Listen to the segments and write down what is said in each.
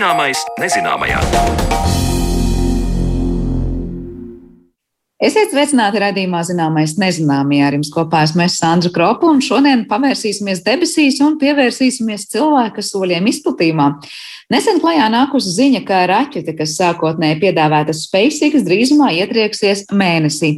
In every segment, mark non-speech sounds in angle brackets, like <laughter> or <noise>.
Zināmais nezināmajā. Esiet sveicināti redzējumā, zināmais nezināmajā. Ar jums kopā esmu Sandra Kropa, un šodien pavērsīsimies debesīs un pievērsīsimies cilvēka soļiem izplatījumā. Nesen klajā nākusi ziņa, ka raķete, kas sākotnēji piedāvāta SpaceX, drīzumā ietrieksies mēnesī.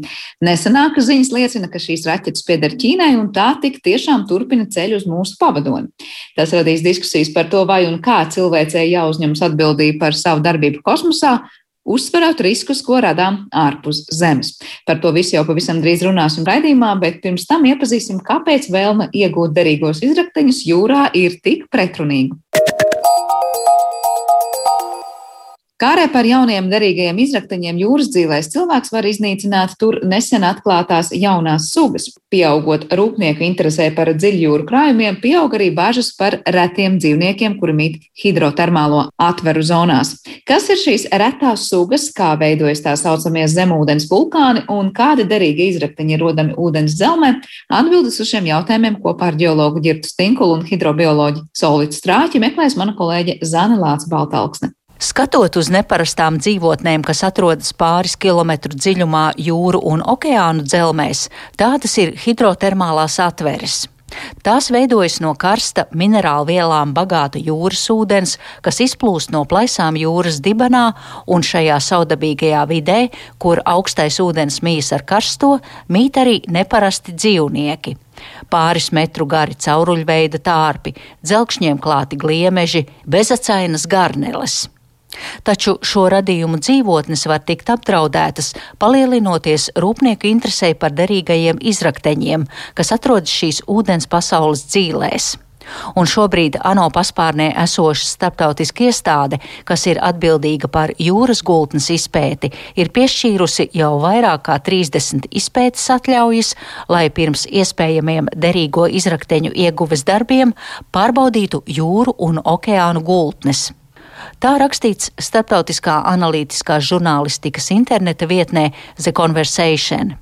Nesenākas ziņas liecina, ka šīs raķetes pieder Ķīnai un tā tik tiešām turpina ceļu uz mūsu pavadoni. Tas radīs diskusijas par to, vai un kā cilvēcei jāuzņemas atbildība par savu darbību kosmosā uzsverot riskus, ko radām ārpus Zemes. Par to visu jau pavisam drīz runāsim raidījumā, bet pirms tam iepazīsim, kāpēc vēlme iegūt derīgos izrakteņus jūrā ir tik pretrunīga. Kārē par jauniem derīgajiem izrakteņiem jūras dzīvēs cilvēks var iznīcināt tur nesen atklātās jaunās sugas. Pieaugot rūpnieku interesē par dziļjūru krājumiem, pieaug arī bažas par retiem dzīvniekiem, kuri mīt hidrotermālo atveru zonās. Kas ir šīs retās sugas, kā veidojas tā saucamie zemūdens vulkāni un kādi derīgi izrakteņi ir rodami ūdens dzelmē? Atbildes uz šiem jautājumiem kopā ar ģeologu Girtu Stinkulu un hidrobioloģu Solvitu Strāķi meklēs mana kolēģe Zana Lāca Baltalksne. Skatot uz neparastām dzīvotnēm, kas atrodas pāris kilometru dziļumā jūru un okeānu dzelmēs, tādas ir hidrotermālās atveres. Tās veidojas no karsta minerālu vielām bagāta jūras ūdens, kas izplūst no plaisām jūras dibenā un šajā saudabīgajā vidē, kur augstais ūdens mīs ar karsto, mīt arī neparasti dzīvnieki. Pāris metru gari cauruļveida tārpi, dzelkšņiem klāti gliemeži, bezacainas garneles. Taču šo radījumu dzīvotnes var tikt apdraudētas, palielinoties rūpnieku interesē par derīgajiem izrakteņiem, kas atrodas šīs ūdens pasaules dzīlēs. Un šobrīd ANO paspārnē esoša starptautiska iestāde, kas ir atbildīga par jūras gultnes izpēti, ir piešķīrusi jau vairāk kā 30 izpētes atļaujas, lai pirms iespējamiem derīgo izrakteņu ieguves darbiem pārbaudītu jūru un okeānu gultnes. Tā rakstīts starptautiskā analītiskās žurnālistikas interneta vietnē The Conversation.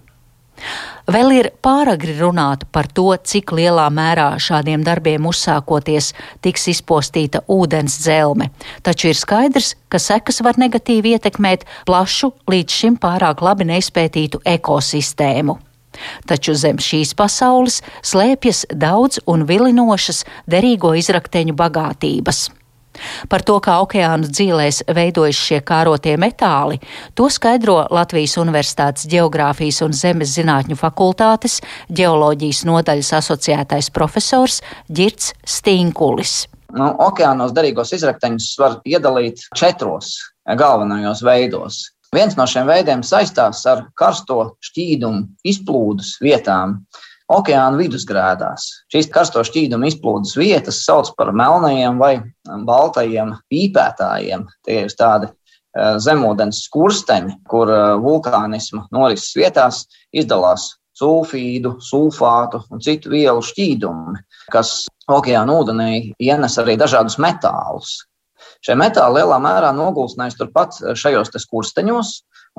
Vēl ir pāragri runāt par to, cik lielā mērā šādiem darbiem uzsākoties tiks izpostīta ūdens dzelme, taču ir skaidrs, ka sekas var negatīvi ietekmēt plašu, līdz šim pārāk labi neizpētītu ekosistēmu. Taču zem šīs pasaules slēpjas daudz un vilinošas derīgo izrakteņu bagātības. Par to, kā okeānu dzīvēs veidojas šie kārotie metāli, to skaidro Latvijas Universitātes Geogrāfijas un Zemes zinātņu fakultātes ģeoloģijas nodaļas asociētais profesors Girts Stīnkulis. Nu, okeānos derīgos izrakteņus var iedalīt četros galvenajos veidos. Viens no šiem veidiem saistās ar karsto šķīdumu izplūdes vietām, okeāna vidusgrēdās. Šīs karsto šķīdumu izplūdes vietas sauc par melnajiem vai baltajiem pīpētājiem. Tie ir tādi eh, zemūdens skursteņi, kur eh, vulkānisma norises vietās izdalās sulfīdu, sulfātu un citu vielu šķīdumi, kas okeāna ūdenī ienes arī dažādus metālus. Šie metāli lielā mērā nogulsnēs turpat šajos skursteņos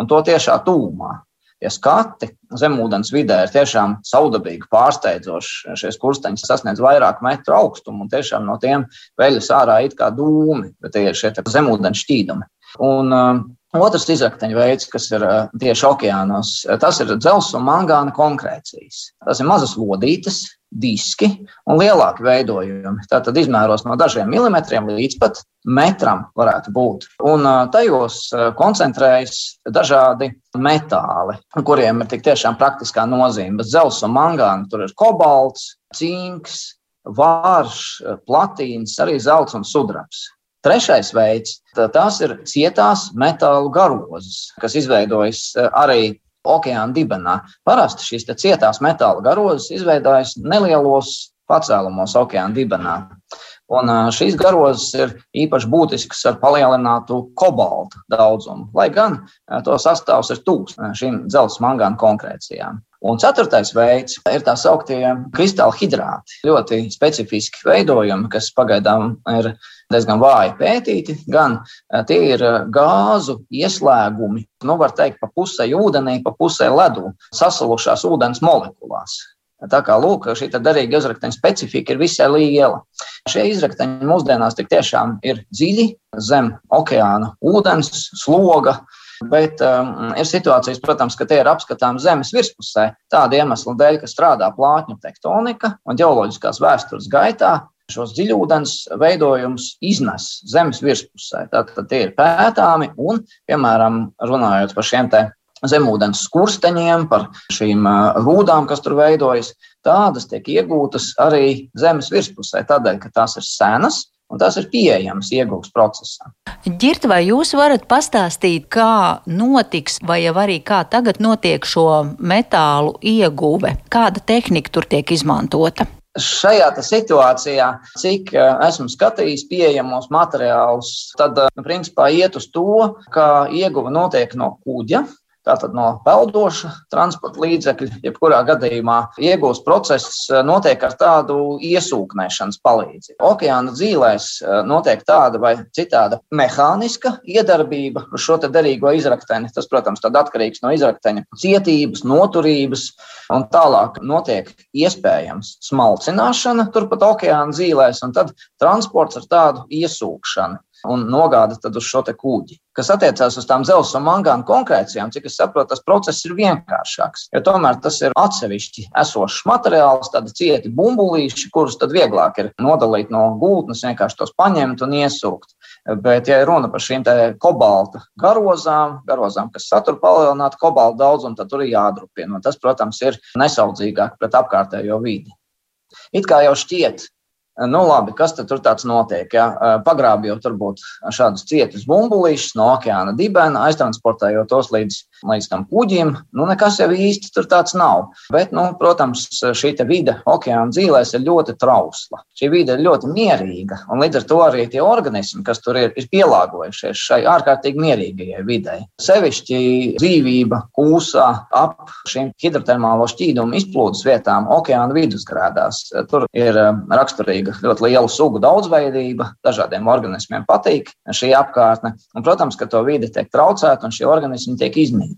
un to tiešā tūmā tie skati zemūdens vidē ir tiešām saudabīgi, pārsteidzoši. Šie skursteņi sasniedz vairāk metru augstumu, un tiešām no tiem veļas ārā it kā dūmi, bet tie ir šie zemūdens šķīdumi. Un, uh, Otrs izrakteņu veids, kas ir uh, tieši okeānos, tas ir dzelzs un mangāna konkrēcijas. Tas ir mazas lodītes, diski un lielāki veidojumi. Tātad izmēros no dažiem milimetriem līdz pat metram varētu būt. Un tajos koncentrējas dažādi metāli, kuriem ir tik tiešām praktiskā nozīme. Bez zelta un mangāna tur ir kobalts, cinks, vārš, platīns, arī zelts un sudrabs. Trešais veids - tās ir cietās metālu garozes, kas izveidojas arī okeāna dibenā. Parasti šīs cietās metāla garozes izveidojas nelielos pacēlumos okeāna dibenā. Un šīs garozes ir īpaši būtiskas ar palielinātu kobalta daudzumu, lai gan to sastāvs ir tūs šīm dzelzceļa mangāna konkrēcijām. Un ceturtais veids ir tā sauktie kristāla hidrāti. Ļoti specifiski veidojumi, kas pagaidām ir diezgan vāji pētīti. Gan tie ir gāzu ieslēgumi, nu, var teikt, pa pusē ūdenī, pa pusē ledu, sasalušās ūdens molekulās. Tā kā lūk, šī derīga izrakteņa specifika ir visai liela. Šie izrakteņi mūsdienās tik tiešām ir dziļi zem okeāna ūdens, sloga. Bet um, ir situācijas, protams, ka tie ir apskatāms zemes virspusē. Tāda iemesla dēļ, ka strādā plātņu tektonika un geoloģiskās vēstures gaitā šos dziļūdens veidojumus iznes zemes virspusē. Tātad tie ir pētāmi un, piemēram, runājot par šiem te zemūdens skursteņiem, par šīm rūdām, kas tur veidojas, tādas tiek iegūtas arī zemes virspusē, tādēļ, ka tās ir senas. Un tas ir pieejams iegūts procesā. Girta, vai jūs varat pastāstīt, kā notiks, vai arī kā tagad notiek šo metālu ieguve? Kāda tehnika tur tiek izmantota? Šajā situācijā, cik esmu skatījis pieejamos materiālus, tad, principā, iet uz to, ka ieguva notiek no kuģa, Tātad no peldoša transporta līdzekļa, jebkurā gadījumā iegūst process eh, notiek ar tādu iesūknēšanas palīdzību. Okeāna dzīvēs eh, notiek tāda vai citāda mehāniska iedarbība uz šo derīgo izrakteni. Tas, protams, atkarīgs no izrakteņa cietības, noturības un tālāk notiek iespējams smalcināšana turpat okeāna dzīvēs un tad transports ar tādu iesūkšanu un nogāda uz šo kuģi. Kas attiecās uz tām dzelzceļa un mangānu konkrēcijām, cik es saprotu, tas process ir vienkāršāks. Jo tomēr tas ir atsevišķi esošs materiāls, tādi cieti bumbulīši, kurus tad vieglāk ir nodalīt no gultnes, vienkārši tos paņemt un iesūkt. Bet, ja runa par šīm kobalta garozām, garozām, kas satur palielinātu kobalta daudzumu, tad tur ir jādrupina. Tas, protams, ir nesaudzīgāk pret apkārtējo vidi. It kā jau šķiet, Nu, labi, kas tur tāds notiek? Ja? Pagrābjot varbūt šādus cietus bumbulīšus no okeāna dibena, aiztransportējot tos līdz, līdz tam kuģim, nu, nekas jau īsti tur tāds nav. Bet, nu, protams, šī vide okeāna dzīvēs ir ļoti trausla. Šī vide ir ļoti mierīga, un līdz ar to arī tie organismi, kas tur ir, ir pielāgojušies šai ārkārtīgi mierīgajai videi. Sevišķi dzīvība kūsā ap šīm hidrotermālo šķīdumu izplūdes vietām okeāna vidusgrādās. Tur ir raksturīgi milzīga, ļoti liela sugu daudzveidība. Dažādiem organismiem patīk šī apkārtne. Un, protams, ka to vide tiek traucēta un šie organismi tiek iznīcināti.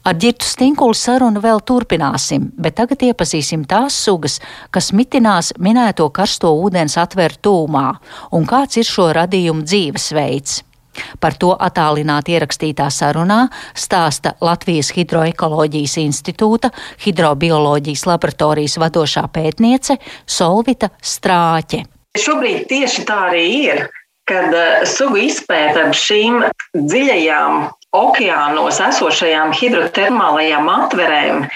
Ar ģirtu stinkulu sarunu vēl turpināsim, bet tagad iepazīsim tās sugas, kas mitinās minēto karsto ūdens atver tūmā, un kāds ir šo radījumu dzīvesveids. Par to attālināti ierakstītā sarunā stāsta Latvijas Hidroekoloģijas institūta hidrobioloģijas laboratorijas vadošā pētniece Solvita Strāķe. Šobrīd tieši tā arī ir, kad eh, sugu izpēta ar šīm dziļajām okeānos esošajām hidrotermālajām atverēm,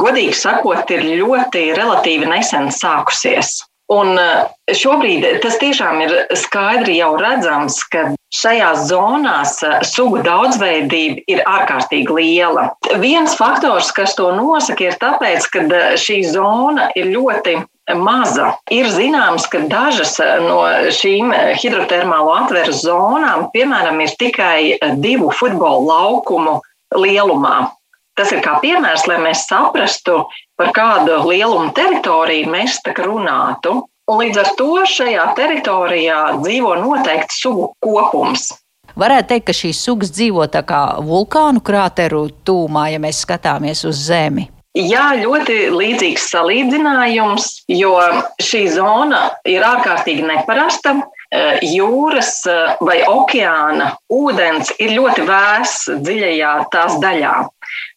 godīgi sakot, ir ļoti relatīvi nesen sākusies. Un eh, šobrīd tas tiešām ir skaidri jau redzams, ka šajās zonās eh, sugu daudzveidība ir ārkārtīgi liela. Viens faktors, kas to nosaka, ir tāpēc, ka eh, šī zona ir ļoti maza. Ir zināms, ka dažas no šīm hidrotermālo atveru zonām, piemēram, ir tikai divu futbola laukumu lielumā. Tas ir kā piemērs, lai mēs saprastu, par kādu lielumu teritoriju mēs tā kā runātu. Un līdz ar to šajā teritorijā dzīvo noteikts sugu kopums. Varētu teikt, ka šīs sugas dzīvo tā kā vulkānu krāteru tūmā, ja mēs skatāmies uz Zemi. Jā, ļoti līdzīgs salīdzinājums, jo šī zona ir ārkārtīgi neparasta. Jūras vai okeāna ūdens ir ļoti vēss dziļajā tās daļā.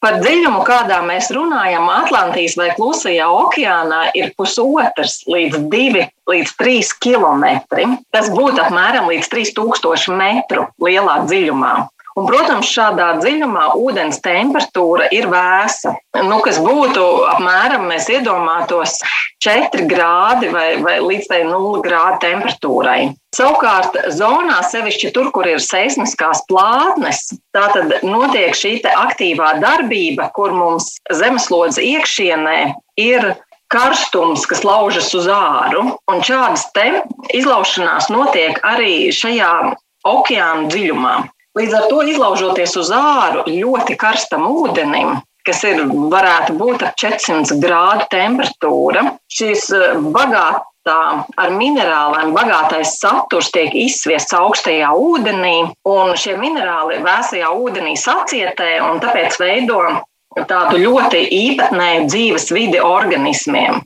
Par dziļumu, kādā mēs runājam, Atlantijas vai Klusajā okeānā ir pusotrs līdz divi līdz trīs kilometri. Tas būtu apmēram līdz 3000 metru lielā dziļumā. Un, protams, šādā dziļumā ūdens temperatūra ir vēsa. Nu, kas būtu apmēram, mēs iedomātos, 4 grādi vai, vai līdz 0 grādu temperatūrai. Savukārt, zonā, sevišķi tur, kur ir seismiskās plātnes, tā tad notiek šī aktīvā darbība, kur mums zemeslodes iekšienē ir karstums, kas laužas uz āru. Un šādas izlaušanās notiek arī šajā okeāna dziļumā. Līdz ar to izlaužoties uz āru ļoti karstam ūdenim, kas ir, varētu būt ap 400 grādu temperatūra, šīs eh, bagātā ar minerāliem bagātais saturs tiek izsviests augstajā ūdenī, un šie minerāli vēsajā ūdenī sacietē un tāpēc veido tādu ļoti īpatnēju dzīves vidi organismiem.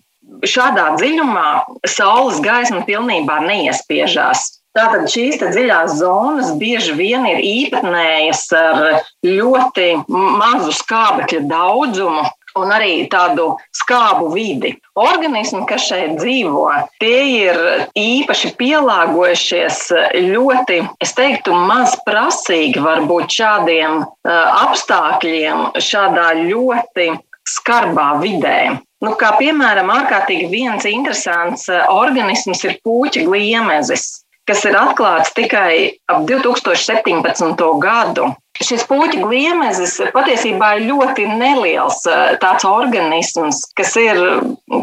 Šādā dziļumā saules gaisma pilnībā neiespiežās. Tātad šīs dziļās zonas bieži vien ir īpatnējas ar ļoti mazu skābekļa daudzumu, un arī tādu skābu vidi. Organismi, kas šeit dzīvo, tie ir īpaši pielāgojušies ļoti, es teiktu, maz prasīgi varbūt šādiem uh, apstākļiem, šādā ļoti skarbā vidē. Nu, kā piemēram, ārkārtīgi viens interesants organisms ir puķa gliemezis, kas ir atklāts tikai ap 2017. gadu. Šis puķu gliemezis patiesībā ir ļoti neliels eh, tāds organisms, kas ir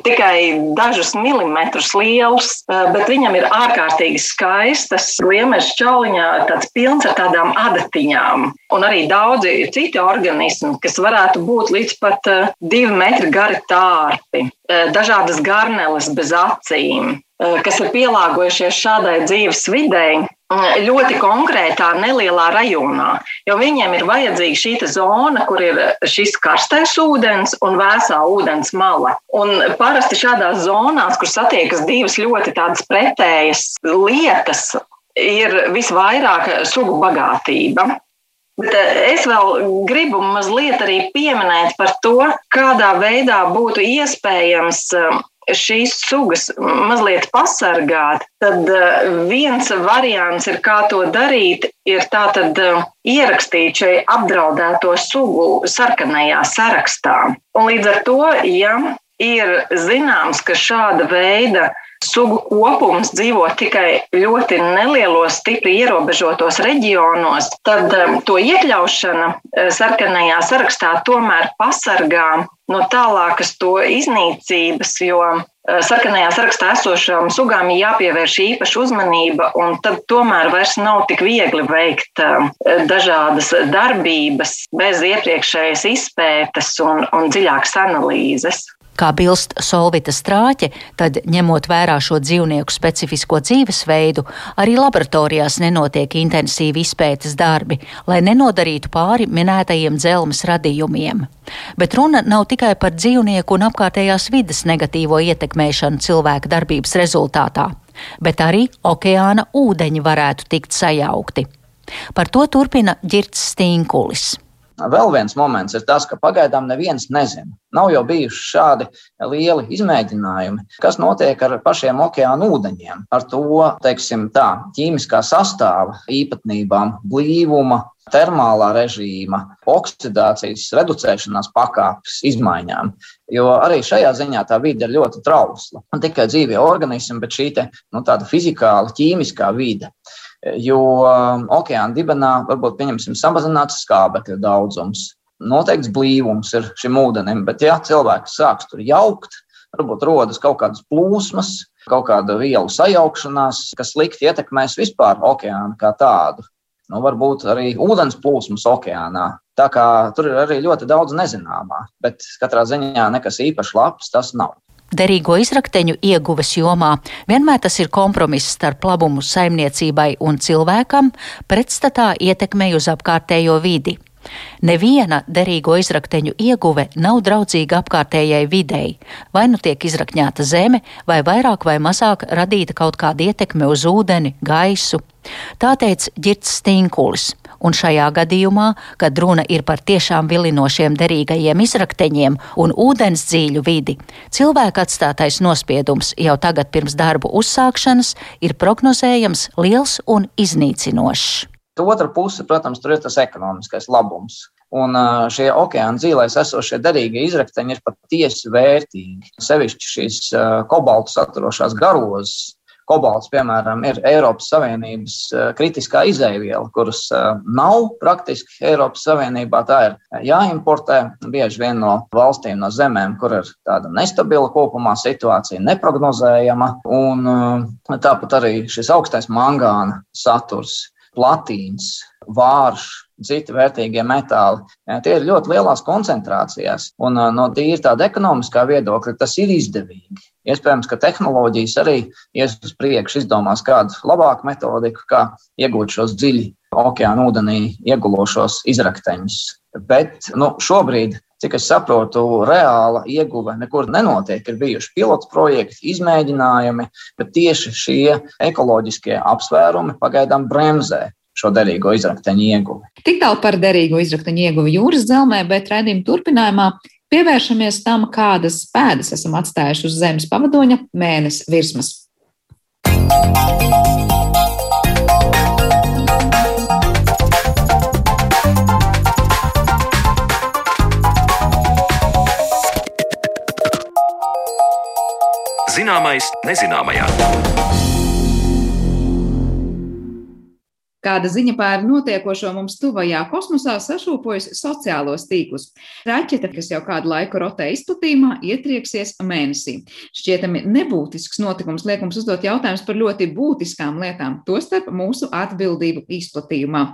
tikai dažus milimetrus liels, eh, bet viņam ir ārkārtīgi skaistas gliemeža čauliņā, tāds pilns ar tādām adatiņām. Un arī daudzi citi organismi, kas varētu būt līdz pat eh, divi metri gari tārpi, dažādas garneles bez acīm, kas ir pielāgojušies šādai dzīves videi, ļoti konkrētā, nelielā rajonā. Jo viņiem ir vajadzīga šī zona, kur ir šis karstais ūdens un vēsā ūdens mala. Un parasti šādās zonās, kur satiekas divas ļoti pretējas lietas, ir visvairāk sugu bagātība. Bet es vēl gribu mazliet arī pieminēt par to, kādā veidā būtu iespējams šīs sugas mazliet pasargāt, tad eh, viens variants, ir, kā to darīt, ir tātad eh, ierakstīt šai apdraudēto sugu sarkanajā sarakstā. Un līdz ar to, ja ir zināms, ka šāda veida sugu kopums dzīvo tikai ļoti nelielos, stipri ierobežotos reģionos, tad um, to iekļaušana uh, sarkanajā sarakstā tomēr pasargā no tālākas to iznīcības, jo uh, sarkanajā sarakstā esošām sugām ir jāpievērš īpaša uzmanība, un tad tomēr vairs nav tik viegli veikt um, dažādas darbības bez iepriekšējas izpētes un, un dziļākas analīzes. Kā bilst Solvita strāķe, tad, ņemot vērā šo dzīvnieku specifisko dzīvesveidu, arī laboratorijās nenotiek intensīvi izpētes darbi, lai nenodarītu pāri minētajiem dzelmes radījumiem. Bet runa nav tikai par dzīvnieku un apkārtējās vidas negatīvo ietekmēšanu cilvēka darbības rezultātā, bet arī okeāna ūdeņi varētu tikt sajaukti. Par to turpina Girts Stīnkulis. Vēl viens moments ir tas, ka pagaidām neviens nezina. Nav jau bijuši šādi lieli izmēģinājumi, kas notiek ar pašiem okeāna ūdeņiem, ar to teiksim, tā, ķīmiskā sastāvā īpatnībām, blīvuma, termālā režīma, oksidācijas, reducēšanās pakāpes izmaiņām. Jo arī šajā ziņā tā vide ir ļoti trausla. Ne tikai dzīvie organismi, bet šī te, nu, tāda fizikāla, ķīmiskā vide jo um, okeāna dibenā varbūt pieņemsim samazināts skābekļa daudzums. Noteikts blīvums ir šim ūdenim, bet ja cilvēks sāks tur jaukt, varbūt rodas kaut kādas plūsmas, kaut kāda vielu sajaukšanās, kas slikti ietekmēs vispār okeānu kā tādu. Nu, varbūt arī ūdens plūsmas okeānā. Tā kā tur ir arī ļoti daudz nezināmā, bet katrā ziņā nekas īpaši labs tas nav derīgo izrakteņu ieguves jomā. Vienmēr tas ir kompromiss starp labumu saimniecībai un cilvēkam, pretstatā ietekmei uz apkārtējo vidi. Neviena derīgo izrakteņu ieguve nav draudzīga apkārtējai videi. Vai nu tiek izrakņāta zeme, vai vairāk vai mazāk radīta kaut kāda ietekme uz ūdeni, gaisu. Tā teica Girts Stinkulis un šajā gadījumā, kad runa ir par tiešām vilinošiem derīgajiem izrakteņiem un ūdens dzīļu vidi, cilvēka atstātais nospiedums jau tagad pirms darbu uzsākšanas ir prognozējams liels un iznīcinošs. Otra puse, protams, tur ir tas ekonomiskais labums. Un šie okeāna dzīvēs esošie derīgie izrakteņi ir patiesi vērtīgi. Sevišķi šīs kobaltu saturošās garozas, Kobalts, piemēram, ir Eiropas Savienības kritiskā izēviela, kuras nav praktiski Eiropas Savienībā. Tā ir jāimportē bieži vien no valstīm, no zemēm, kur ir tāda nestabila kopumā situācija, eh, tāpat arī šis augstais mangāna saturs, platīns, vārš, citi vērtīgie metāli. Tie ir ļoti lielās koncentrācijās. Un no tīri tāda ekonomiskā viedokļa tas ir izdevīgi. Iespējams, ka tehnoloģijas arī ies uz priekšu, izdomās kādu labāku metodiku, kā iegūt šos dziļi okeāna ūdenī iegulošos izrakteņus. Bet nu, šobrīd Cik es saprotu, reāla ieguve nekur nenotiek. Ir bijuši pilots projekti, izmēģinājumi, bet tieši šie ekoloģiskie apsvērumi pagaidām bremzē šo derīgo izrakteņu ieguvi. Tik tālu par derīgo izrakteņu ieguvi jūras dzelzmē, bet raidījuma turpinājumā pievēršamies tam, kādas pēdas esam atstājuši uz Zemes pavadoņa mēnesi virsmas. Zināmais nezināmajā. Kāda ziņa par notiekošo mums tuvajā kosmosā sašūpojas sociālos tīklus. Raķete, kas jau kādu laiku rotē izplatījumā, ietrieksies mēnesī. Šķietami nebūtisks notikums liek mums uzdot jautājumus par ļoti būtiskām lietām, tostarp mūsu atbildību izplatījumā.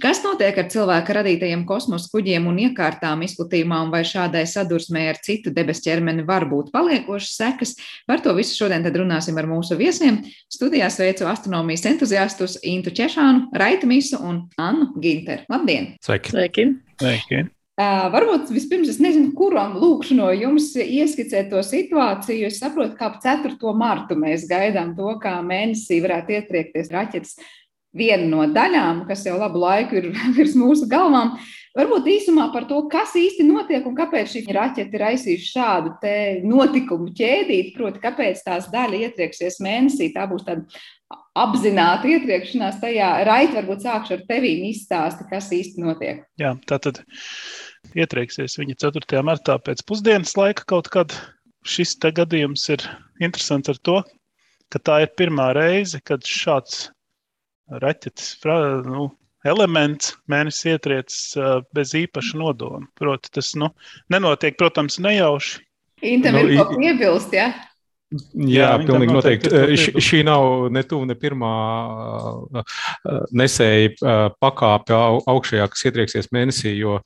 Kas notiek ar cilvēka radītajiem kosmosa kuģiem un iekārtām izplatījumā, un vai šādai sadursmē ar citu debesu ķermeni var būt paliekošas sekas? Par to visu šodien runāsim ar mūsu viesiem. Studijā sveicu astronomijas entuziastus Intu Češānu Raita Misu un Annu Ginteru. Labdien! Sveiki! Sveiki. Sveiki. Uh, varbūt vispirms es nezinu, kuram lūkšu no jums ieskicēt to situāciju. Es saprotu, ka ap 4. martu mēs gaidām to, kā mēnesī varētu ietriekties raķetes. Viena no daļām, kas jau labu laiku ir <laughs> virs mūsu galvām, varbūt īsumā par to, kas īsti notiek un kāpēc šī raķete ir aizsījusi šādu notikumu ķēdīti. Proti, kāpēc tās daļa ietrieksies mēnesī. Tā būs tāda apzināta ietriekšanās tajā. Raita, varbūt sākšu ar tevi izstāsti, kas īsti notiek. Jā, tā tad ietrieksies viņa 4. martā pēc pusdienas laika kaut kad. Šis gadījums ir interesants ar to, ka tā ir pirmā reize, kad šāds raķetes nu, elements mēnesis ietriecis bez īpaša nodoma. Proti, tas nu, nenotiek, protams, nejauši. Intam nu, ir ko piebilst, ja? Jā, Jā pilnīgi noteikti. noteikti. Šī nav ne tuvu, ne pirmā nesēja pakāpe augšējā, kas ietrieksies mēnesī, jo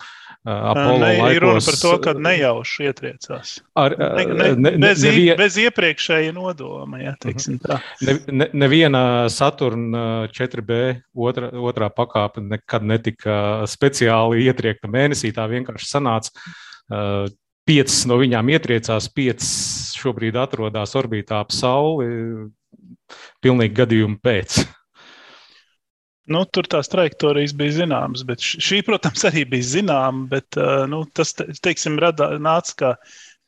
Apollo ne, laikos... Ir runa par to, ka nejauši ietriecās. Ar, ne, ne, ne, bez, nevien... bez iepriekšēja nodoma, ja teiksim tā. Ne, ne, neviena Saturna 4B otra, otrā pakāpe nekad netika speciāli ietriekta mēnesī, tā vienkārši sanāca. Piecas no viņām ietriecās, piecas šobrīd atrodas orbītā ap Sauli, pilnīgi gadījumu pēc. Nu, tur tās trajektorijas bija zināmas, bet šī, protams, arī bija zināma. Bet nu, tas, teiksim, rada, nāca kā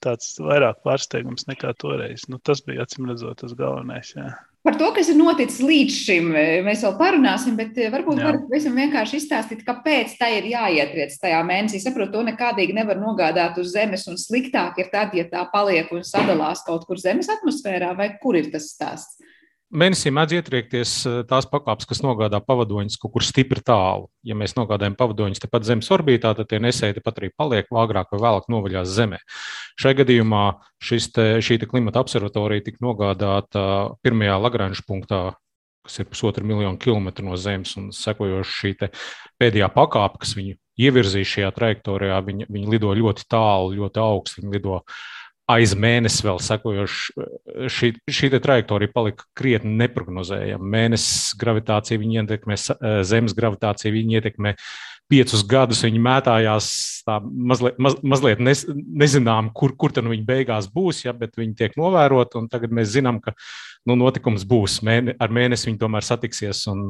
tāds vairāk pārsteigums nekā toreiz. Nu, tas bija acīm redzot tas galvenais. Jā. Par to, kas ir noticis līdz šim, mēs vēl parunāsim, bet varbūt varat visam vienkārši izstāstīt, kāpēc tā ir jāietriec tajā mēnesī. Saprotu, to nekādīgi nevar nogādāt uz Zemes, un sliktāk ir tad, ja tā paliek un sadalās kaut kur Zemes atmosfērā, vai kur ir tas stāsts? Mēnesī mēdz ietriekties eh, tās pakāpes, kas nogādā pavadoņus kaut kur stipri tālu. Ja mēs nogādājam pavadoņus tepat Zemes orbītā, tad tie nesēji tepat arī paliek, agrāk vai vēlāk novaļās Zemē. Šai gadījumā te, šī te klimata observatorija tika nogādāta pirmajā Lagranža punktā, kas ir pusotra miljonu kilometru no Zemes, un sekojoši šī pēdējā pakāpe, kas viņu ievirzīja šajā trajektorijā, viņi, viņi lido ļoti tālu, ļoti augstu. Viņi lido aiz mēnesi vēl sekojoši, šī, šī trajektorija palika krietni neparedzējama. Mēnesis gravitācija viņa ietekmē, Zemes gravitācija viņa ietekmē. Piecus gadus viņi mētājās tā mazliet, maz, mazliet nes, nezinām, kur, kur tad viņi beigās būs, ja, bet viņi tiek novēroti. Tagad mēs zinām, ka nu, notikums būs. Mēne, ar mēnesi viņi tomēr satiksies un,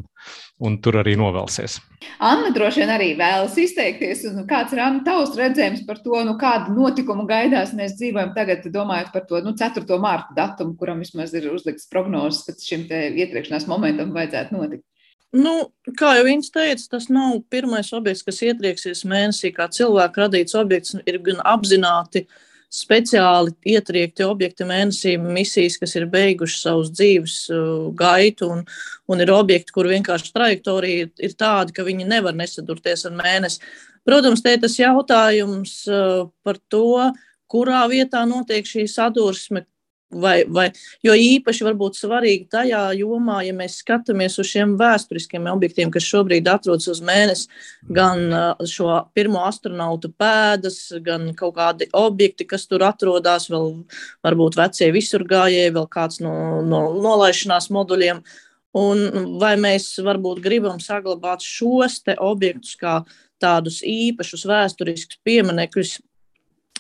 un tur arī novelsies. Anna droši vien arī vēlas izteikties. Kāds ir Anna tavs redzējums par to, nu, kādu notikumu gaidās? Mēs dzīvojam tagad, domājot par to nu, 4. mārta datumu, kuram vismaz ir uzlikts prognozes, ka šim ietriekšanās momentam vajadzētu notikt. Nu, kā jau viņš teica, tas nav pirmais objekts, kas ietrieksies mēnesī. Kā cilvēka radīts objekts ir gan apzināti speciāli ietriekti objekti mēnesī, misijas, kas ir beigušas savus dzīves uh, gaitu, un, un ir objekti, kur vienkārši trajektorija ir tāda, ka viņi nevar nesadurties ar mēnesi. Protams, te ir tas jautājums uh, par to, kurā vietā notiek šī sadursme, Vai, vai, jo īpaši varbūt svarīgi tajā jomā, ja mēs skatāmies uz šiem vēsturiskiem objektiem, kas šobrīd atrodas uz mēnesi, gan šo pirmo astronautu pēdas, gan kaut kādi objekti, kas tur atrodas, vēl varbūt vecie visurgājēji, vēl kāds no, no nolaišanās moduļiem. Un vai mēs varbūt gribam saglabāt šos objektus kā tādus īpašus vēsturiskus pieminekļus,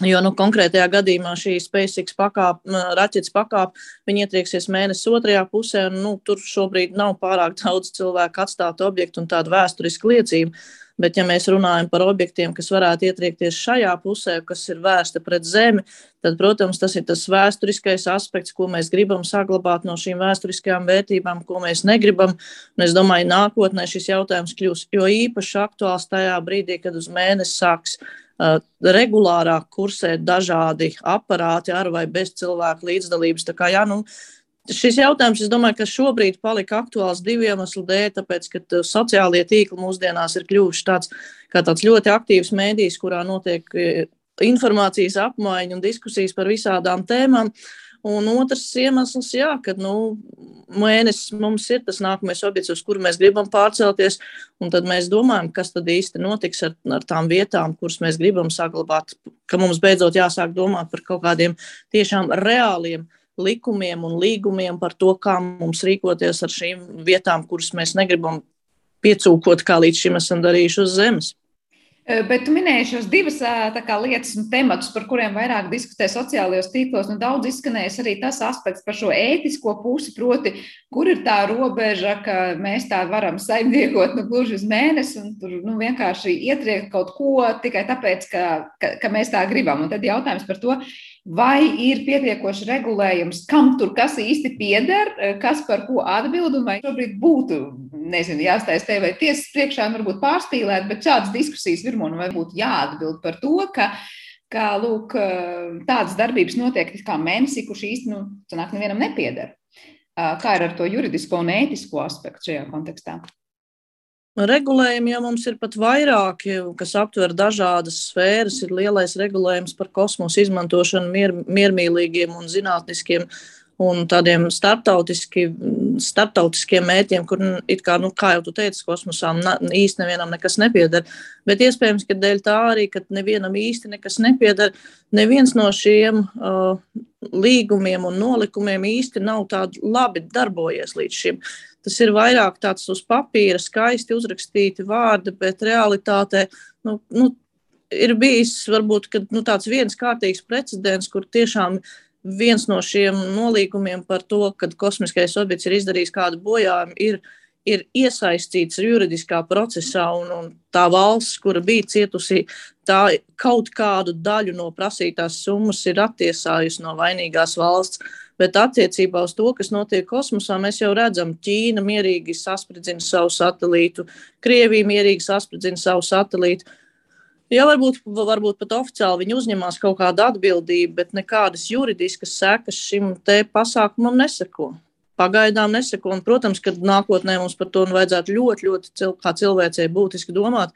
Jo nu, konkrētajā gadījumā šī SpaceX pakāp, raķetes pakāpe, ietrieksies mēnesis otrajā pusē, un nu, tur šobrīd nav pārāk daudz cilvēku atstātu objektu un tādu vēsturisku liecību. Bet, ja mēs runājam par objektiem, kas varētu ietriekties šajā pusē, kas ir vērsta pret Zemi, tad, protams, tas ir tas vēsturiskais aspekts, ko mēs gribam saglabāt no šīm vēsturiskajām vērtībām, ko mēs negribam. Un es domāju, nākotnē šis jautājums kļūs jo īpaši aktuāls tajā brīdī, kad uz mēnesi sāks uh, regulārāk kursēt dažādi aparāti ar vai bez cilvēku līdzdalības. Tā kā, jā, nu, Šis jautājums, es domāju, ka šobrīd palika aktuāls divu iemeslu dēļ, tāpēc, ka uh, sociālie tīkli mūsdienās ir kļuvuši tāds, tāds ļoti aktīvs mēdījis, kurā notiek uh, informācijas apmaiņa un diskusijas par visādām tēmām. Un otrs iemesls, jā, ka nu, mēnesis mums ir tas nākamais objekts, uz kuru mēs gribam pārcelties. Tad mēs domājam, kas tad īsti notiks ar, ar tām vietām, kuras mēs gribam saglabāt. Ka mums beidzot jāsāk domāt par kaut kādiem tiešām reāliem likumiem un līgumiem par to, kā mums rīkoties ar šīm vietām, kuras mēs negribam piecūkot, kā līdz šim esam darījuši uz zemes. Bet tu minēji šos divas kā, lietas un tematus, par kuriem vairāk diskutē sociālajos tīklos. Nu, daudz izskanējis arī tas aspekts par šo ētisko pusi, proti, kur ir tā robeža, ka mēs tā varam saimniekot nu, gluži uz mēnesi un tur nu, vienkārši ietriekt kaut ko tikai tāpēc, ka, ka, ka mēs tā gribam. Un tad jautājums par to, vai ir pietiekoši regulējums, kam tur kas īsti pieder, kas par ko atbild, un vai šobrīd būtu, nezinu, jāstājas te vai tiesas priekšā, varbūt pārspīlēt, bet šādas diskusijas virmo, vai būtu jāatbild par to, ka, ka lūk, tādas darbības notiek kā mēnesī, kurš īsti, nu, sanāk, nevienam nepieder. Kā ir ar to juridisko un ētisko aspektu šajā kontekstā? Regulējumi jau mums ir pat vairāki, kas aptver dažādas sfēras. Ir lielais regulējums par kosmosa izmantošanu mier, miermīlīgiem un zinātniskiem un tādiem starptautiski, starptautiskiem mērķiem, kur, kā, nu, kā jau tu teici, kosmosām īsti nevienam nekas nepieder. Bet iespējams, ka dēļ tā arī, ka nevienam īsti nekas nepieder, neviens no šiem uh, līgumiem un nolikumiem īsti nav tādi labi darbojies līdz šim. Tas ir vairāk tāds uz papīra, skaisti uzrakstīti vārdi, bet realitātē nu, nu, ir bijis varbūt kad, nu, tāds viens kārtīgs precedents, kur tiešām viens no šiem nolīgumiem par to, ka kosmiskais objekts ir izdarījis kādu bojājumu, ir ir iesaistīts juridiskā procesā, un, un tā valsts, kura bija cietusi, tā kaut kādu daļu no prasītās summas ir attiesājusi no vainīgās valsts. Bet attiecībā uz to, kas notiek kosmosā, mēs jau redzam, Ķīna mierīgi saspridzina savu satelītu, Krievija mierīgi saspridzina savu satelītu. Jā, varbūt, varbūt pat oficiāli viņi uzņemās kaut kādu atbildību, bet nekādas juridiskas sekas šim pasākumam neseko. Pagaidām neseko, un, protams, ka nākotnē mums par to vajadzētu ļoti, ļoti cil, kā cilvēcei būtiski domāt,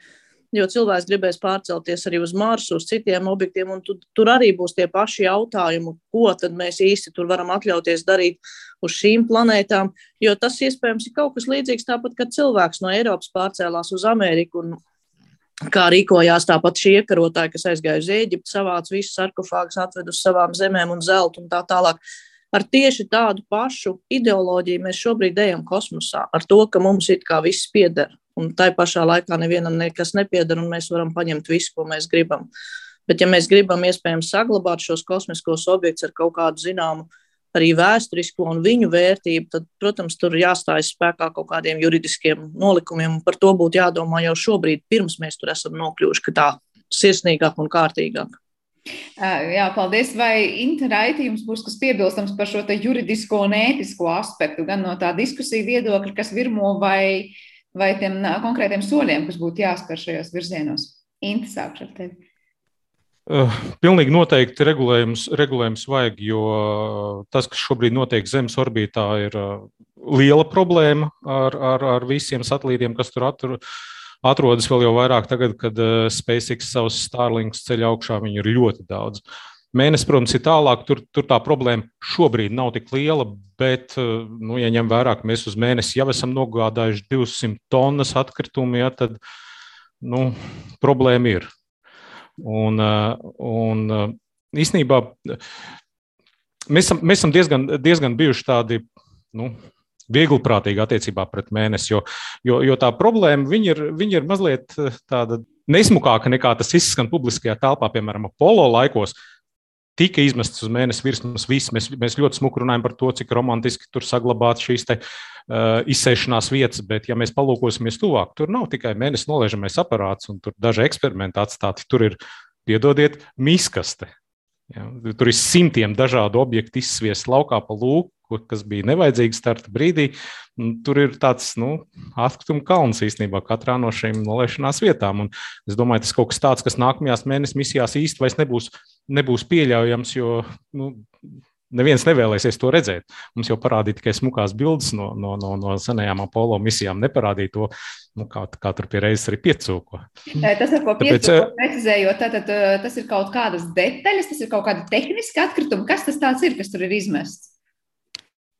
jo cilvēks gribēs pārcelties arī uz Marsu, uz citiem objektiem, un tu, tur arī būs tie paši jautājumi, ko tad mēs īsti tur varam atļauties darīt uz šīm planētām, jo tas iespējams ir kaut kas līdzīgs tāpat, kad cilvēks no Eiropas pārcēlās uz Ameriku, un kā rīkojās tāpat šie iekarotāji, kas aizgāja uz Ēģipti, savāca visus sarkofāgus, atved uz savām zemēm un zeltu un tā tālāk. Ar tieši tādu pašu ideoloģiju mēs šobrīd ejam kosmosā, ar to, ka mums it kā viss pieder, un tai pašā laikā nevienam nekas nepieder, un mēs varam paņemt visu, ko mēs gribam. Bet, ja mēs gribam iespējams saglabāt šos kosmiskos objektus ar kaut kādu zināmu arī vēsturisko un viņu vērtību, tad, protams, tur jāstājas spēkā kaut kādiem juridiskiem nolikumiem, par to būtu jādomā jau šobrīd, pirms mēs tur esam nokļuvuši tā sirsnīgāk un kārtīgāk. Jā, paldies. Vai Interaiti jums būs kas piebilstams par šo juridisko un ētisko aspektu, gan no tā diskusija viedokļa, kas virmo, vai, vai tiem konkrētiem soļiem, kas būtu jāspēr šajos virzienos? Inta, sākšu ar tevi. Uh, pilnīgi noteikti regulējums, regulējums vajag, jo tas, kas šobrīd notiek Zemes orbītā, ir uh, liela problēma ar, ar, ar visiem satelītiem, kas tur atrodas atrodas vēl jau vairāk tagad, kad uh, SpaceX savus Starlinks ceļ augšā, viņu ir ļoti daudz. Mēnesis, protams, ir tālāk, tur, tur tā problēma šobrīd nav tik liela, bet, nu, ja ņem vērā, ka mēs uz mēnesi jau esam nogādājuši 200 tonnas atkritumu, ja, tad nu, problēma ir. Un, uh, un īsnībā mēs esam, mēs esam diezgan, diezgan bijuši tādi nu, vieglprātīgi attiecībā pret mēnesi. Jo, jo, jo tā problēma ir, ir mazliet eh, tāda nesmukāka nekā tas izskan publiskajā telpā, piemēram, Apollo laikos. Tika izmests uz mēnesi virsmas viss. Mēs, mēs ļoti smuki runājam par to, cik romantiski tur saglabāt šīs izsēšanās vietas, bet, ja mēs palūkosimies tuvāk, tur nav tikai mēnesis nolaižamais aparāts un tur daži eksperimenti atstāti. Tur ir, piedodiet, miskaste. Ja, tur ir simtiem dažādu objektu izsviest laukā pa lūku, kas bija nevajadzīga starta brīdī. Tur ir tāds nu, atkrituma kalns īstenībā katrā no šīm nolaišanās vietām. Un es domāju, tas kaut kas tāds, kas nākamajās mēnesis misijās vairs nebūs, nebūs pieļaujams, jo nu, neviens nevēlēsies to redzēt. Mums jau parādīja tikai smukās bildes no, no, no, no senajām Apollo misijām, neparādīja to, nu, kā, kā tur pie reizes arī piecūko. Tas, ar ko piecūko precizējot, tātad tas ir kaut kādas detaļas, tas ir kaut kāda tehniska atkrituma. Kas tas ir, kas tur ir izmests?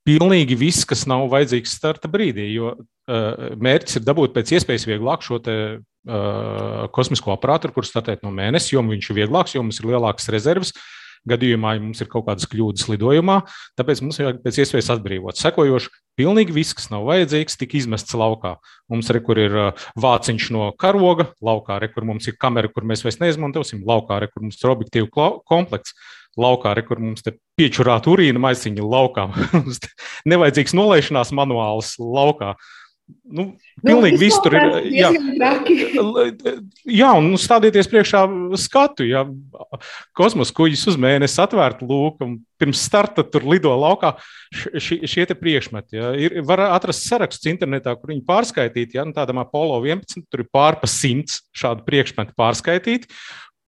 pilnīgi viss, kas nav vajadzīgs starta brīdī, jo uh, mērķis ir dabūt pēc iespējas vieglāk šo te, uh, kosmisko aparātu, kurš startēt no mēneša, jo viņš ir vieglāks, jo mums ir lielākas rezerves. Gadījumā, ja mums ir kaut kādas kļūdas lidojumā, tāpēc mums ir pēc iespējas atbrīvot. Sekojoši, pilnīgi viss, kas nav vajadzīgs, tika izmests laukā. Mums re, ir vāciņš no karoga, laukā, re, kur mums ir kamera, kur mēs vairs neizmantosim, laukā, re, kur mums ir objektīvu komplekts laukā, re, kur mums te piečurāt urīna maisiņu laukā. <laughs> Nevajadzīgs nolaišanās manuāls laukā. Nu, pilnīgi nu, viss tur ir. Jā, <laughs> jā un nu, stādieties priekšā skatu. Jā. Kosmosa kuģis uz mēnesi atvērta lūka, un pirms starta tur lido laukā ši, šie priekšmeti. Jā. Ir, var atrast saraksts internetā, kur viņi pārskaitīti. Jā, nu, tādam Apollo 11 tur ir pārpa simts šādu priekšmetu pārskaitīti,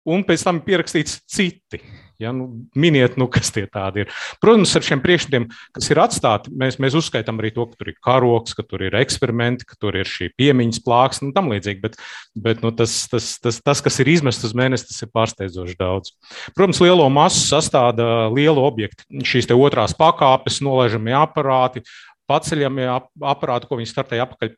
un pēc tam pierakstīts citi. Ja, nu, miniet, nu, kas tie tādi ir. Protams, ar šiem priekšmetiem, kas ir atstāti, mēs, mēs uzskaitām arī to, ka tur ir karoks, ka tur ir eksperimenti, ka tur ir šī piemiņas plāksne un tam līdzīgi. Bet, bet nu, tas, tas, tas, tas, kas ir izmests uz mēnesi, tas ir pārsteidzoši daudz. Protams, lielo masu sastāda lielu objektu. Šīs otrās pakāpes, nolaižamie aparāti, paceļamie aparāti, ko viņi startēja apakaļ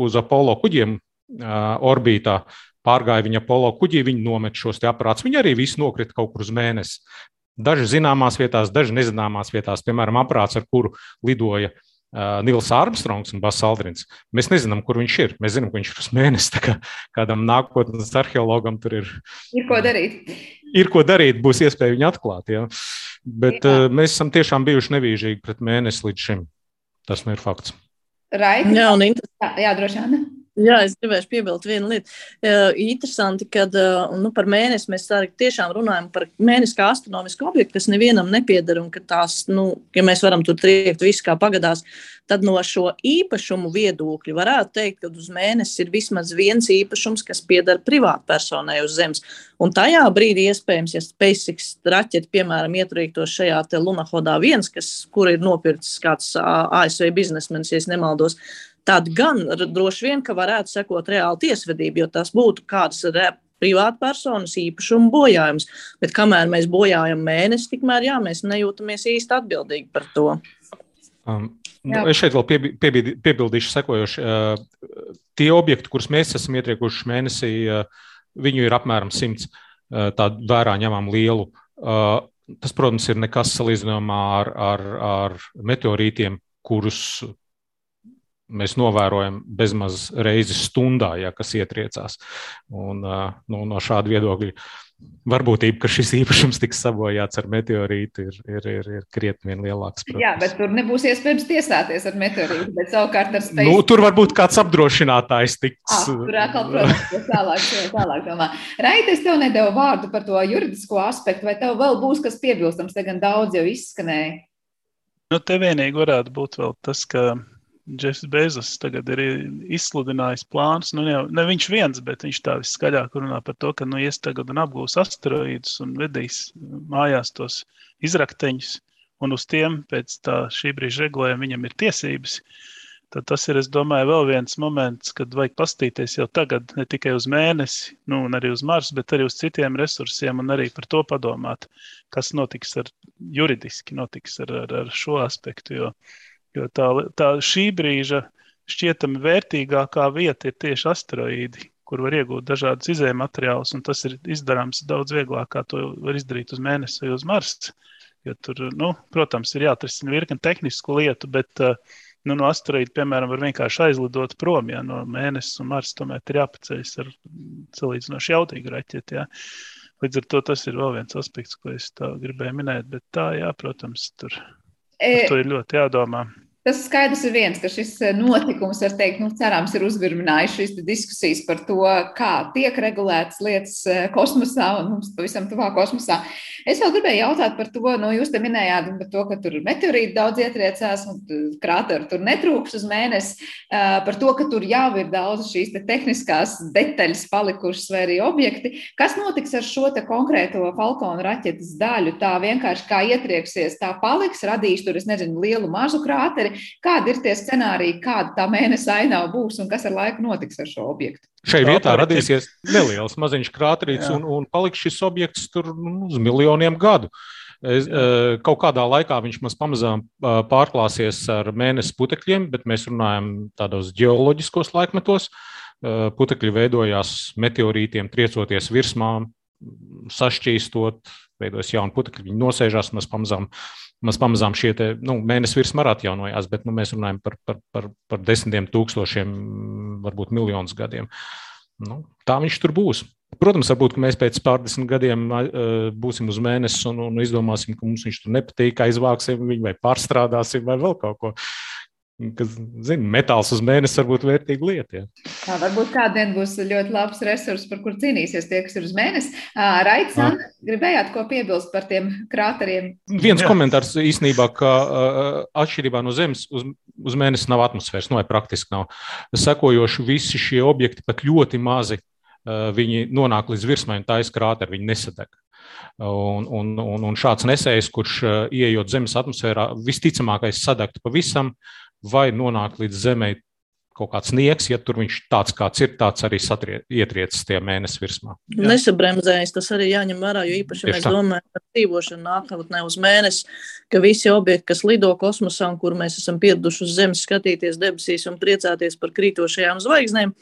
uz Apollo kuģiem orbītā pārgāja viņa polo kuģī, viņi nomet šos aparātus. Viņi arī visi nokrita kaut kur uz mēnesi. Daži zināmās vietās, daži nezināmās vietās, piemēram, aparāts, ar kuru lidoja uh, Nils Armstrongs un Bas Aldrins. Mēs nezinām, kur viņš ir. Mēs zinām, ka viņš ir uz mēnesi. <laughs> Kā kādam nākotnes arheologam tur ir. Ir ko darīt. Ir ko darīt, būs iespēja viņu atklāt. Ja? Bet jā. uh, mēs esam tiešām bijuši nevīžīgi pret mēnesi līdz šim. Tas nu ir fakts. Raiti, jā, un jā, jā, droši vien. Jā, es gribēju piebilst vienu lietu. Uh, interesanti, ka uh, nu, par mēnesi mēs tiešām runājam par mēnesi kā astronomisku objektu, kas nevienam nepieder. Un ka tās, nu, ja mēs varam tur triekt visu kā pagadās, tad no šo īpašumu viedokļa varētu teikt, ka uz mēnesi ir vismaz viens īpašums, kas pieder privātpersonai uz Zemes. Un tajā brīdī, iespējams, ja SpaceX raķeti, piemēram, ieturītos šajā Lunahodā viens, kas, kur ir nopircis kāds ASV biznesmenis, ja nemaldos, tad gan droši vien, ka varētu sekot reāli tiesvedība, jo tas būtu kāds privātpersonas īpašuma bojājums. Bet kamēr mēs bojājam mēnesi, tikmēr jā, mēs nejūtamies īsti atbildīgi par to. Um, nu, es šeit vēl piebi, piebildīšu sekojoši. Uh, tie objekti, kurus mēs esam ietriekuši mēnesī, uh, viņu ir apmēram simts uh, tādu vērā ņemam lielu. Uh, tas, protams, ir nekas salīdzinājumā ar, ar, ar meteorītiem, kurus mēs novērojam bezmaz reizi stundā, ja kas ietriecās. Un, nu, no šāda viedokļa varbūtība, ka šis īpašums tiks sabojāts ar meteorītu, ir, ir, ir, ir krietni vien lielāks. Protams. Jā, bet tur nebūs iespējams tiesāties ar meteorītu. Bet savukārt ar spēju. Nu, tur varbūt kāds apdrošinātājs tiks. Ah, tur atkal, protams, <laughs> tālāk, tālāk domā. Raita, es tev nedevu vārdu par to juridisko aspektu, vai tev vēl būs kas piebilstams, te gan daudz jau izskanēja. Nu, te vienīgi varētu būt vēl tas, ka Jeffs Bezos tagad ir izsludinājis plānus. Nu, ne, ne viņš viens, bet viņš tā viskaļāk runā par to, ka nu, ies tagad un apgūs asteroīdus un vedīs mājās tos izrakteņus. Un uz tiem pēc tā šī brīža regulējuma viņam ir tiesības. Tad tas ir, es domāju, vēl viens moments, kad vajag pastīties jau tagad ne tikai uz mēnesi, nu, un arī uz Marsu, bet arī uz citiem resursiem un arī par to padomāt, kas notiks ar juridiski, notiks ar, ar, ar šo aspektu. Jo, uh, Jo tā, tā šī brīža šķietami vērtīgākā vieta ir tieši asteroīdi, kur var iegūt dažādus izējuma materiālus, un tas ir izdarāms daudz vieglāk, kā to var izdarīt uz Mēnesi vai uz Marsa. Jo tur, nu, protams, ir jāatrisina virkni tehnisku lietu, bet uh, nu, no asteroīda, piemēram, var vienkārši aizlidot prom. Ja, no mēnesis un Marsa tomēr ir jāpaceļas ar salīdzinoši jautīgu raķeti. Ja. Līdz ar to tas ir vēl viens aspekts, ko es gribēju minēt. Bet tā, jā, protams, tur, e... tur ir ļoti jādomā. Tas skaidrs ir viens, ka šis eh, notikums, var teikt, nu, cerams, ir uzvirminājis šīs diskusijas par to, kā tiek regulētas lietas eh, kosmosā un mums pavisam tuvā kosmosā. Es vēl gribēju jautāt par to, nu, jūs te minējāt par to, ka tur meteorīti daudz ietriecās un krāteru tur netrūks uz mēnesi, eh, par to, ka tur jau ir daudz šīs te tehniskās detaļas palikušas vai arī objekti. Kas notiks ar šo te konkrēto Falkonu raķetes daļu? Tā vienkārši kā ietrieksies, tā paliks, radīs tur, es nezinu, lielu mazu krāteri nozari. Kādi ir tie scenāriji, kāda tā mēneša ainava būs un kas ar laiku notiks ar šo objektu? Šai vietā radīsies neliels maziņš krāterīts un, un paliks šis objekts tur nu, uz miljoniem gadu. Es, eh, kaut kādā laikā viņš mums pamazām eh, pārklāsies ar mēnesi putekļiem, bet mēs runājam tādos geoloģiskos laikmetos. Eh, putekļi veidojās meteorītiem, triecoties virsmām, sašķīstot, veidojas jauni putekļi, viņi nosēžās, mēs pamazām Mēs pamazām šie te, nu, mēnesis virsma arī atjaunojās, bet nu, mēs runājam par, par, par, par desmitiem tūkstošiem, varbūt miljonus gadiem. Nu, tā viņš tur būs. Protams, varbūt mēs pēc pārdesmit gadiem uh, būsim uz mēnesi un, un izdomāsim, ka mums viņš tur nepatīk, aizvāksim viņu vai pārstrādāsim vai vēl kaut ko kas, zina, metāls uz mēnesi var būt vērtīga lieta. Ja. Tā varbūt kādien būs ļoti labs resurs, par kur cīnīsies tie, kas ir uz mēnesi. Raits, gribējāt ko piebilst par tiem krāteriem? Viens Jā. komentārs īstenībā, ka atšķirībā no Zemes uz, uz mēnesi nav atmosfēras, no nu, vai praktiski nav. Sekojoši visi šie objekti pat ļoti mazi. Viņi nonāk līdz virsmai un tā ir krāteri, viņi nesadeg. Un, un, un, un šāds nesējs, kurš ieejot Zemes atmosfērā, visticamākais sadegtu pavisam, vai nonāk līdz zemē kaut kāds nieks, ja tur viņš tāds kāds ir, tāds arī ietriecis tie mēnesi virsmā. Jā. Nesabremzējas, tas arī jāņem vērā, jo īpaši, ja mēs tā. domājam par dzīvošanu nākotnē uz mēnesi, ka visi objekti, kas lido kosmosā un kur mēs esam pieraduši uz Zemes skatīties debesīs un priecāties par krītošajām zvaigznēm,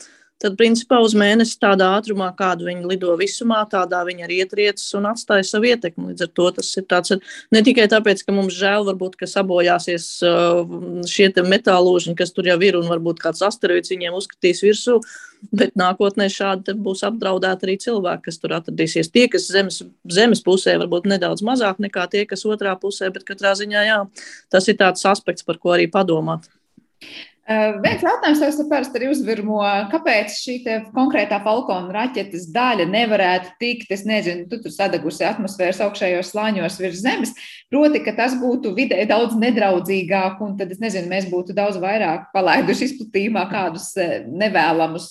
tad principā uz mēnesi tādā ātrumā, kādu viņi lido visumā, tādā viņi arī ietriecas un atstāja savu ietekmi. Līdz ar to tas ir tāds ne tikai tāpēc, ka mums žēl, varbūt, ka sabojāsies uh, šie metālūžiņi, kas tur jau ir, un varbūt kāds asteroīds viņiem uzskatīs virsū, bet nākotnē šādi būs apdraudēti arī cilvēki, kas tur atradīsies. Tie, kas zemes, zemes pusē, varbūt nedaudz mazāk nekā tie, kas otrā pusē, bet katrā ziņā jā, tas ir tāds aspekts, par ko arī padomāt. Uh, viens jautājums, kas parasti arī uzvirmo, kāpēc šī konkrētā falkona raķetes daļa nevarētu tikt, es nezinu, tu tur sadegusi atmosfēras augšējos slāņos virs zemes, proti, ka tas būtu vidē daudz nedraudzīgāk, un tad, es nezinu, mēs būtu daudz vairāk palaiduši izplatījumā kādus nevēlamus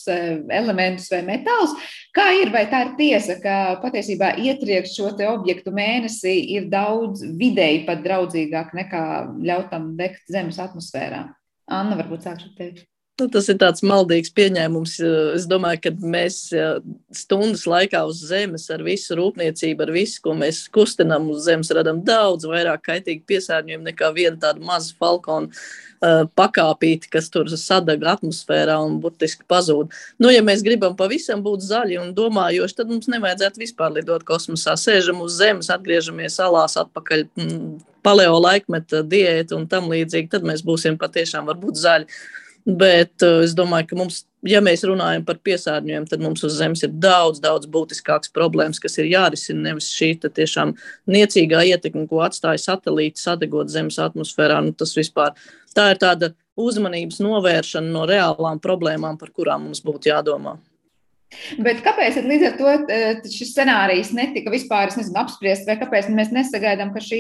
elementus vai metālus. Kā ir, vai tā ir tiesa, ka patiesībā ietriekt šo te objektu mēnesī ir daudz vidēji pat draudzīgāk nekā ļautam degt zemes atmosfērā? Anna, varbūt sākšu teikt. Nu, tas ir tāds maldīgs pieņēmums. Es domāju, ka mēs stundas laikā uz Zemes ar visu rūpniecību, ar visu, ko mēs kustinām uz Zemes, radām daudz vairāk kaitīgu piesārņojumu nekā viena tāda maza falkona uh, pakāpīte, kas tur sadeg atmosfērā un burtiski pazūd. Nu, ja mēs gribam pavisam būt zaļi un domājoši, tad mums nevajadzētu vispār lidot kosmosā. Sēžam uz Zemes, atgriežamies salās atpakaļ. Mm, paleo laikmeta diēta un tam līdzīgi, tad mēs būsim patiešām varbūt zaļi. Bet uh, es domāju, ka mums, ja mēs runājam par piesārņojumu, tad mums uz Zemes ir daudz, daudz būtiskākas problēmas, kas ir jārisina. Nevis šī tiešām niecīgā ietekme, ko atstāja satelīti, sadegot Zemes atmosfērā. Nu, tas vispār tā ir tāda uzmanības novēršana no reālām problēmām, par kurām mums būtu jādomā. Bet kāpēc līdz ar to eh, šis scenārijs netika vispār nezinu, apspriests, vai kāpēc mēs nesagaidām, ka šī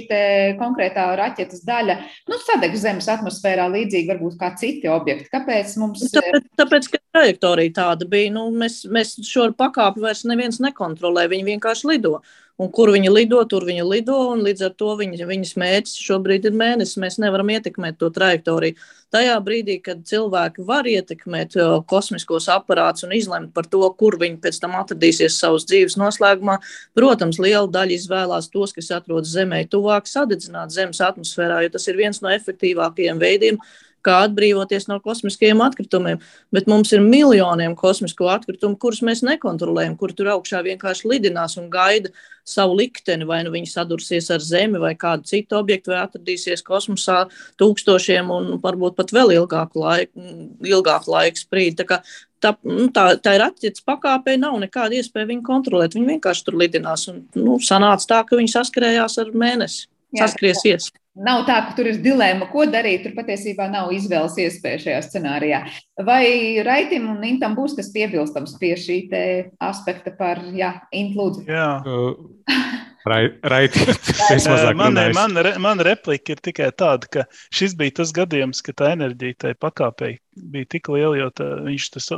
konkrētā raķetes daļa nu, sadegs Zemes atmosfērā līdzīgi varbūt kā citi objekti? Kāpēc mums? Nu, tāpēc, tāpēc ka trajektorija tāda bija. Nu, mēs, mēs šo pakāpi vairs neviens nekontrolē, viņi vienkārši lido. Un kur viņi lido, tur viņi lido, līdz ar to viņi, viņas mērķis šobrīd ir mēnesis. Mēs nevaram ietekmēt to trajektoriju. Tajā brīdī, kad cilvēki var ietekmēt kosmiskos aparātus un izlemt par to, kur viņi pēc tam atradīsies savas dzīves noslēgumā, protams, liela daļa izvēlās tos, kas atrodas Zemē tuvāk, sadedzināt Zemes atmosfērā, jo tas ir viens no efektīvākajiem veidiem, kā atbrīvoties no kosmiskajiem atkritumiem. Bet mums ir miljoniem kosmisko atkritumu, kurus mēs nekontrolējam, kur tur augšā vienkārši lidinās un gaida savu likteni, vai nu viņi sadursies ar Zemi vai kādu citu objektu, vai atradīsies kosmosā tūkstošiem un varbūt pat vēl ilgāku laiku, ilgāku laiku sprīdi. Tā, kā, tā, nu, tā, tā ir atķits pakāpē, nav nekāda iespēja viņu kontrolēt. Viņi vienkārši tur lidinās un nu, sanāca tā, ka viņi saskarējās ar mēnesi. Saskriesies. Jā. Nav tā, ka tur ir dilemma, ko darīt. Tur patiesībā nav izvēles iespēja šajā scenārijā. Vai Raitim un Intam būs kas piebilstams pie šī aspekta par, jā, Int lūdzu? Jā. Raiti, <laughs> man, man, man replika ir tikai tāda, ka šis bija tas gadījums, ka tā enerģija tai pakāpei bija tik liela, jo tā, viņš tas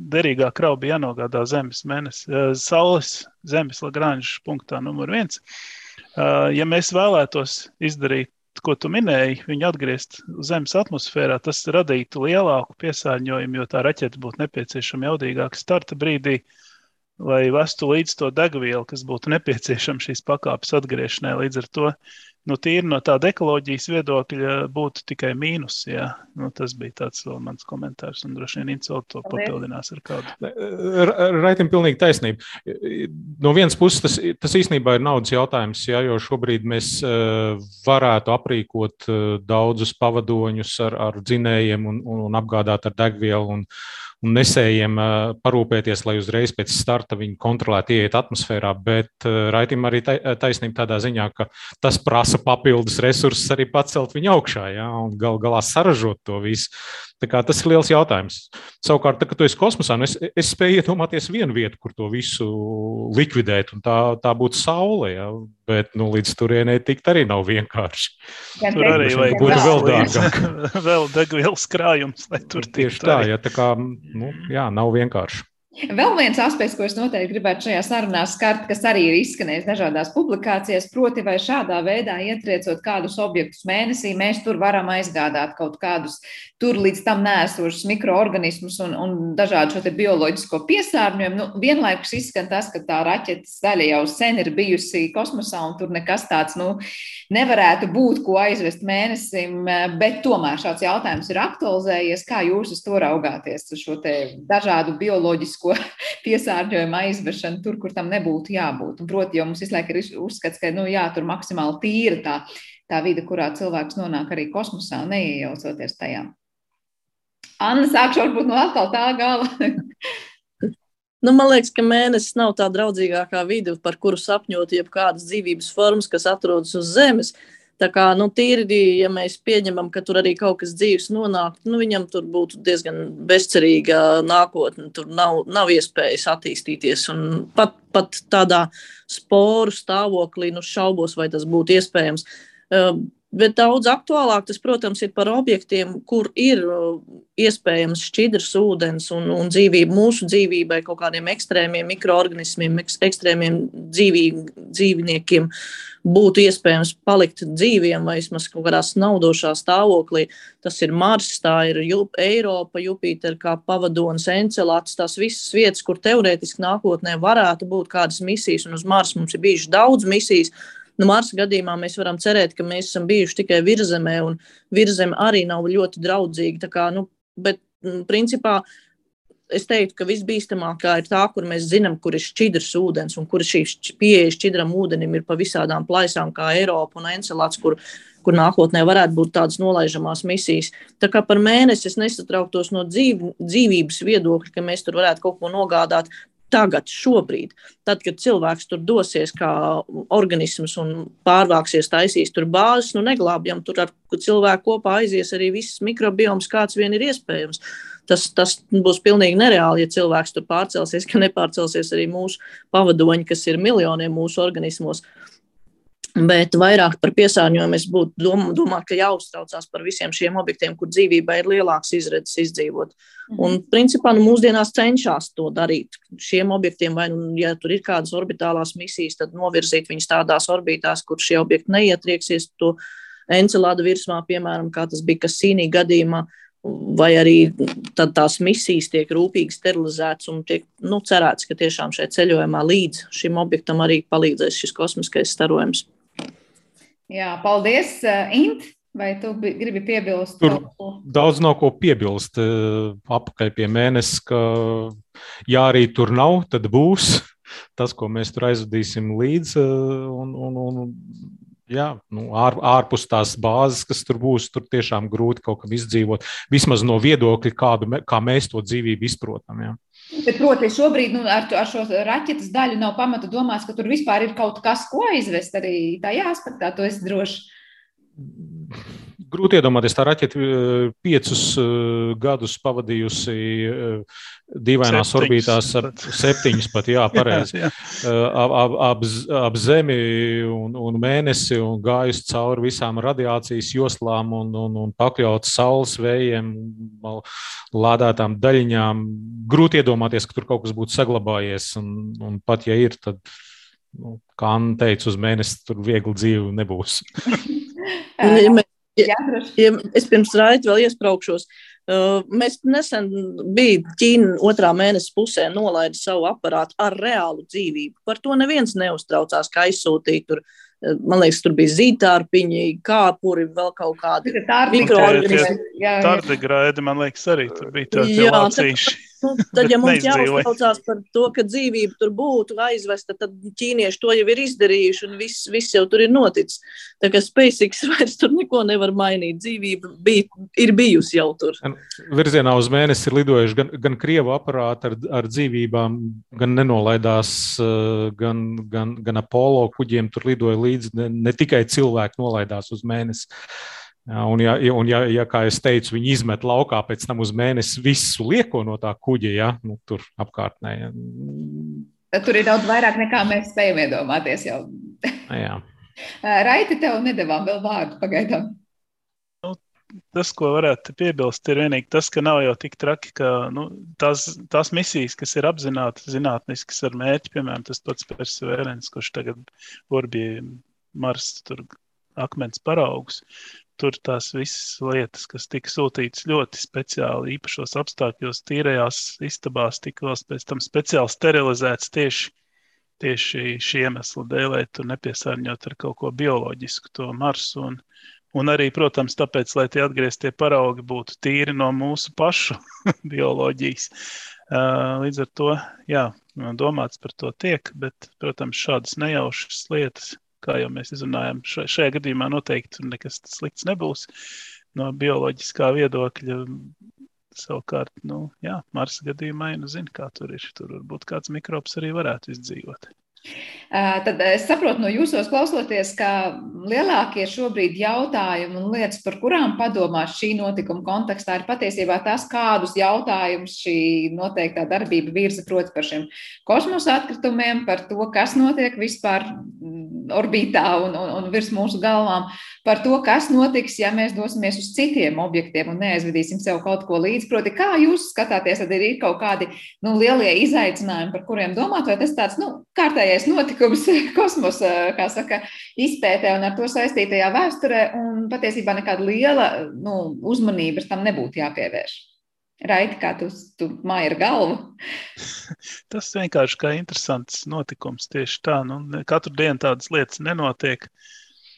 derīgā krauja bija jānogādā zemes mēnesi, saules zemes Lagranžas punktā numur viens. Ja mēs vēlētos izdarīt ko tu minēji, viņu atgriezt Zemes atmosfērā, tas radītu lielāku piesārņojumu, jo tā raķete būtu nepieciešama jaudīgāka starta brīdī, lai vestu līdz to degvielu, kas būtu nepieciešama šīs pakāpes atgriešanai. Līdz ar to nu, tīri no tāda ekoloģijas viedokļa būtu tikai mīnus. Jā. Nu, tas bija tāds mans komentārs, un droši vien Inco to papildinās ar kādu. Raitim pilnīgi taisnība. No vienas puses tas, tas īstenībā ir naudas jautājums, jā, jo šobrīd mēs varētu aprīkot daudzus pavadoņus ar, ar dzinējiem un, un apgādāt ar degvielu. Un, un nesējiem parūpēties, lai uzreiz pēc starta viņi kontrolēti ieiet atmosfērā, bet raitim arī taisnība tādā ziņā, ka tas prasa papildus resursus arī pacelt viņu augšā ja, un gal galā saražot to visu. Tas ir liels jautājums. Savukārt, tā, kad tu esi kosmosā, nu es, es spēju iedomāties vienu vietu, kur to visu likvidēt, un tā, tā būtu Saule. Ja? Bet nu, līdz turienei tikt arī nav vienkārši. Ja, tur arī vajag būt vēl dārgāk. <laughs> vēl degvielas krājums, lai tur tieši tā, ja tā kā, nu, jā, nav vienkārši. Vēl viens aspekts, ko es noteikti gribētu šajā sarunā skart, kas arī ir izskanējis dažādās publikācijās, proti, vai šādā veidā ietriecot kādus objektus mēnesī, mēs tur varam aizgādāt kaut kādus tur līdz tam nēsošus mikroorganismus un, un dažādu šo bioloģisko piesārņojumu. Nu, vienlaikus izskan tas, ka tā raķetes daļa jau sen ir bijusi kosmosā un tur nekas tāds nu, nevarētu būt, ko aizvest mēnesim, bet tomēr šāds jautājums ir aktualizējies. Kā jūs uz to raugāties, uz šo dažādu bioloģisku ķīmisko <laughs> piesārņojumu aizvešanu tur, kur tam nebūtu jābūt. Un, proti, jo mums visu laiku ir uzskats, ka nu, jā, tur maksimāli tīra tā, tā vide, kurā cilvēks nonāk arī kosmosā, neiejaucoties tajā. Anna, sākšu varbūt no atkal tā gala. <laughs> Nu, man liekas, ka mēnesis nav tā draudzīgākā vide, par kuru sapņot jebkādas dzīvības formas, kas atrodas uz Zemes. Tā kā nu, tīri, ja mēs pieņemam, ka tur arī kaut kas dzīves nonāk, nu, viņam tur būtu diezgan bezcerīga nākotne. Tur nav, nav iespējas attīstīties. Un pat, pat tādā sporu stāvoklī, nu, šaubos, vai tas būtu iespējams. Bet daudz aktuālāk tas, protams, ir par objektiem, kur ir iespējams šķidrs ūdens un, un dzīvība mūsu dzīvībai, kaut kādiem ekstrēmiem mikroorganismiem, ekstrēmiem dzīvī, dzīvniekiem būtu iespējams palikt dzīviem vai vismaz kaut kādā naudošā stāvoklī. Tas ir Mars, tā ir Jup, Eiropa, Jupiter kā pavadonis, Encelāts, tās visas vietas, kur teorētiski nākotnē varētu būt kādas misijas, un uz Mars mums ir bijušas daudz misijas Nu, Marsa gadījumā mēs varam cerēt, ka mēs esam bijuši tikai virzemē, un virzeme arī nav ļoti draudzīga. Kā, nu, bet, mm, principā, es teiktu, ka visbīstamākā ir tā, kur mēs zinām, kur ir šķidrs ūdens un kur šī pieeja šķidram ūdenim ir pa visādām plaisām, kā Eiropa un Encelāts, kur, kur nākotnē varētu būt tādas nolaižamās misijas. Tā kā par mēnesi es nesatrauktos no dzīv, dzīvības viedokļa, ka mēs tur varētu kaut ko nogādāt tagad, šobrīd, tad, kad cilvēks tur dosies kā organisms un pārvāksies, taisīs tur bāzes, nu neglābjam tur ar cilvēku kopā aizies arī viss mikrobioms, kāds vien ir iespējams. Tas, tas būs pilnīgi nereāli, ja cilvēks tur pārcelsies, ka nepārcelsies arī mūsu pavadoņi, kas ir miljoniem mūsu organismos. Bet vairāk par piesārņojumu es būtu dom, domā, ka jāuztraucās par visiem šiem objektiem, kur dzīvībai ir lielāks izredzes izdzīvot. Mhm. Un, principā, nu, mūsdienās cenšas to darīt. Šiem objektiem, vai, nu, ja tur ir kādas orbitālās misijas, tad novirzīt viņus tādās orbītās, kur šie objekti neietrieksies to encelādu virsmā, piemēram, kā tas bija Kasīnī gadījumā. Vai arī tās misijas tiek rūpīgi sterilizētas un tiek nu, cerēts, ka tiešām šajā ceļojumā līdz šim objektam arī palīdzēs šis kosmiskais starojums. Jā, paldies, uh, Int. Vai tu gribi piebilst? Tur daudz nav ko piebilst. Apakaļ pie mēnesis, ka ja arī tur nav, tad būs <laughs> tas, ko mēs tur aizvedīsim līdzi. Un, un, un, jā, nu, ār, ārpus tās bāzes, kas tur būs, tur tiešām grūti kaut kam izdzīvot. Vismaz no viedokļa, kādu, kā mēs to dzīvību izprotam. Jā. Bet, proti, šobrīd nu, ar, ar šo raķetes daļu nav pamata domāt, ka tur vispār ir kaut kas, ko aizvest arī tajā aspektā. To es droši grūti iedomāties, tā raķete eh, piecus eh, gadus pavadījusi eh, dīvainās septiņus, orbītās, ar septiņus pat, jā, <laughs> pareizi, ap, ap, ap, ap Zemi un, un mēnesi un gājusi cauri visām radiācijas joslām un, un, un pakļauts saules vējiem, lādētām daļiņām. Grūti iedomāties, ka tur kaut kas būtu saglabājies, un, un pat ja ir, tad, nu, kā Anna teica, uz mēnesi tur viegli dzīve nebūs. <laughs> Ja, ja es pirms raidījuma vēl iesprāgšos. Uh, mēs nesen bijām Ķīna otrā mēneša pusē, nolaida savu aparātu ar reālu dzīvību. Par to neviens neuztraucās, kā aizsūtīt tur. Uh, man liekas, tur bija zīdārpiņi, kāpuri, vēl kaut kādi mikroorganismi. Tardigraidi, man liekas, arī tur bija tādi lācīši. Nu, tad, ja <laughs> mums jāuztraucās par to, ka dzīvība tur būtu aizvesta, tad ķīnieši to jau ir izdarījuši un viss, viss jau tur ir noticis. Tā kā SpaceX <laughs> vairs tur neko nevar mainīt. Dzīvība bij, ir bijusi jau tur. Virzienā uz mēnesi ir lidojuši gan, gan krievu aparāti ar, ar dzīvībām, gan nenolaidās, eh, gan, gan, gan Apollo kuģiem tur lidoja līdzi. Ne, ne tikai cilvēki nolaidās uz mēnesi. Ja, un, ja, un ja, ja, kā jau teicu, viņi izmet laukā pēc tam uz mēnesi visu lieko no tā kuģa, ja, nu, tur apkārtnē. Ja. Tad tur ir daudz vairāk nekā mēs spējam iedomāties. Jau. jā. Raiti, tev nedavām vēl vārdu pagaidām. Nu, tas, ko varētu piebilst, ir vienīgi tas, ka nav jau tik traki, ka nu, tās, tās misijas, kas ir apzināti zinātniskas ar mērķi, piemēram, tas pats Perseverance, kurš tagad bija Mars, tur akmens paraugs, tur tās visas lietas, kas tika sūtītas ļoti speciāli, īpašos apstākļos, tīrajās istabās, tika vēl pēc tam speciāli sterilizēts tieši, tieši šī iemesla dēļ, lai tur nepiesārņot ar kaut ko bioloģisku to Marsu. Un, un arī, protams, tāpēc, lai tie atgrieztie paraugi būtu tīri no mūsu pašu <laughs> bioloģijas. Līdz ar to, jā, domāts par to tiek, bet, protams, šādas nejaušas lietas kā jau mēs izrunājam, šajā gadījumā noteikti nekas slikts nebūs no bioloģiskā viedokļa. Savukārt, nu, jā, Marsa gadījumā, nu, zina, kā tur ir. Tur varbūt kāds mikrobs arī varētu izdzīvot. Tad es saprotu no jūsos klausoties, ka lielākie šobrīd jautājumi un lietas, par kurām padomās šī notikuma kontekstā, ir patiesībā tas, kādus jautājumus šī noteiktā darbība virza, proti, par šiem kosmosa atkritumiem, par to, kas notiek vispār orbītā un, un, un virs mūsu galvām, par to, kas notiks, ja mēs dosimies uz citiem objektiem un neaizvedīsim sev kaut ko līdzi. Proti, kā jūs skatāties, tad ir kaut kādi nu, lielie izaicinājumi, par kuriem domāt, vai tas tāds nu, kārtējs pēdējais notikums <laughs> kosmosa saka, izpētē un ar to saistītajā vēsturē, un patiesībā nekāda liela nu, uzmanības tam nebūtu jāpievērš. Raiti, kā tu, tu māji ar galvu? <laughs> Tas vienkārši kā interesants notikums tieši tā. Nu, katru dienu tādas lietas nenotiek.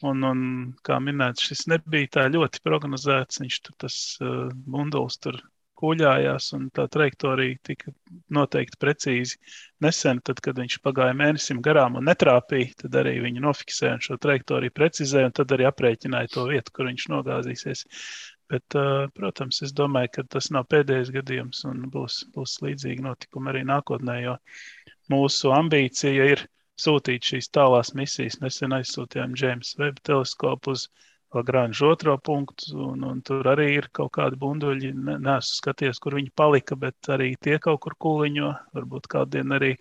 Un, un kā minēts, šis nebija tā ļoti prognozēts. Viņš tur tas uh, bundulis tur kuļājās, un tā trajektorija tika noteikti precīzi. Nesen, tad, kad viņš pagāja mēnesim garām un netrāpīja, tad arī viņi nofiksēja šo trajektoriju precizēja, un tad arī aprēķināja to vietu, kur viņš nogāzīsies. Bet, protams, es domāju, ka tas nav pēdējais gadījums, un būs, būs līdzīgi notikumi arī nākotnē, jo mūsu ambīcija ir sūtīt šīs tālās misijas. Nesen aizsūtījām James Webb teleskopu uz Lagranžu otro punktu, un, un tur arī ir kaut kādi bunduļi. Nesu skaties, kur viņi palika, bet arī tie kaut kur kūliņo. Varbūt kādien arī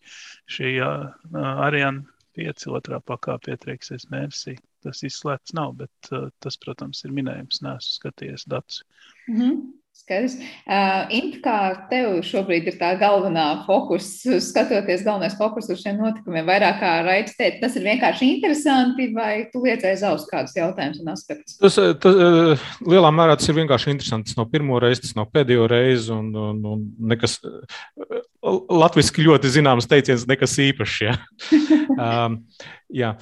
šī Ariana 5 otrā pakāpē ietrieksies mēnesī. Tas izslēgts nav, bet tas, protams, ir minējums. Nesu skaties datus. Mm -hmm. Skaidrs. Uh, Int, kā tev šobrīd ir tā galvenā fokus, skatoties galvenais fokus uz šiem notikumiem, vairāk kā Raits teica, tas ir vienkārši interesanti, vai tu liecēji zaust kādus jautājumus un aspektus? Tas, tas lielā mērā tas ir vienkārši interesanti. Tas nav pirmo reizi, tas nav pēdējo reizi, un, un, un nekas latviski ļoti zināms teiciens, nekas īpašs. Ja. um, <laughs> jā.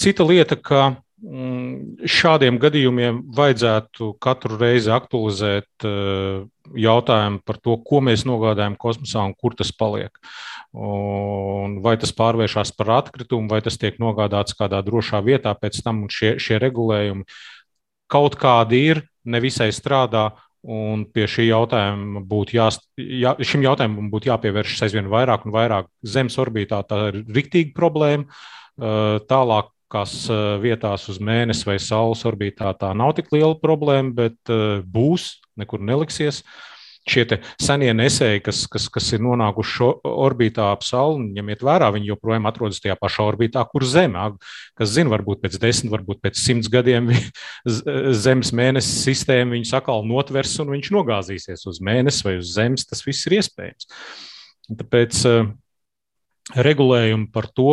Cita lieta, ka šādiem gadījumiem vajadzētu katru reizi aktualizēt jautājumu par to, ko mēs nogādājam kosmosā un kur tas paliek. Un vai tas pārvēršas par atkritumu, vai tas tiek nogādāts kādā drošā vietā pēc tam, un šie, šie regulējumi kaut kādi ir, nevisai strādā. Un pie šī jautājuma būtu jā, jā, šim jautājumam būtu jāpievēršas aizvien vairāk un vairāk. Zemes orbītā tā ir riktīga problēma. Tālākās vietās uz mēnesi vai saules orbītā tā nav tik liela problēma, bet būs nekur neliksies. Šie senie nesēji, kas, kas, kas ir nonākuši orbītā ap Sauli, ņemiet vērā, viņi joprojām atrodas tajā pašā orbītā, kur Zeme. Kas zina, varbūt pēc desmit, varbūt pēc simts gadiem Zemes mēnesis sistēma viņu atkal notvers un viņš nogāzīsies uz mēnesi vai uz Zemes. Tas viss ir iespējams. Tāpēc uh, regulējumi par to,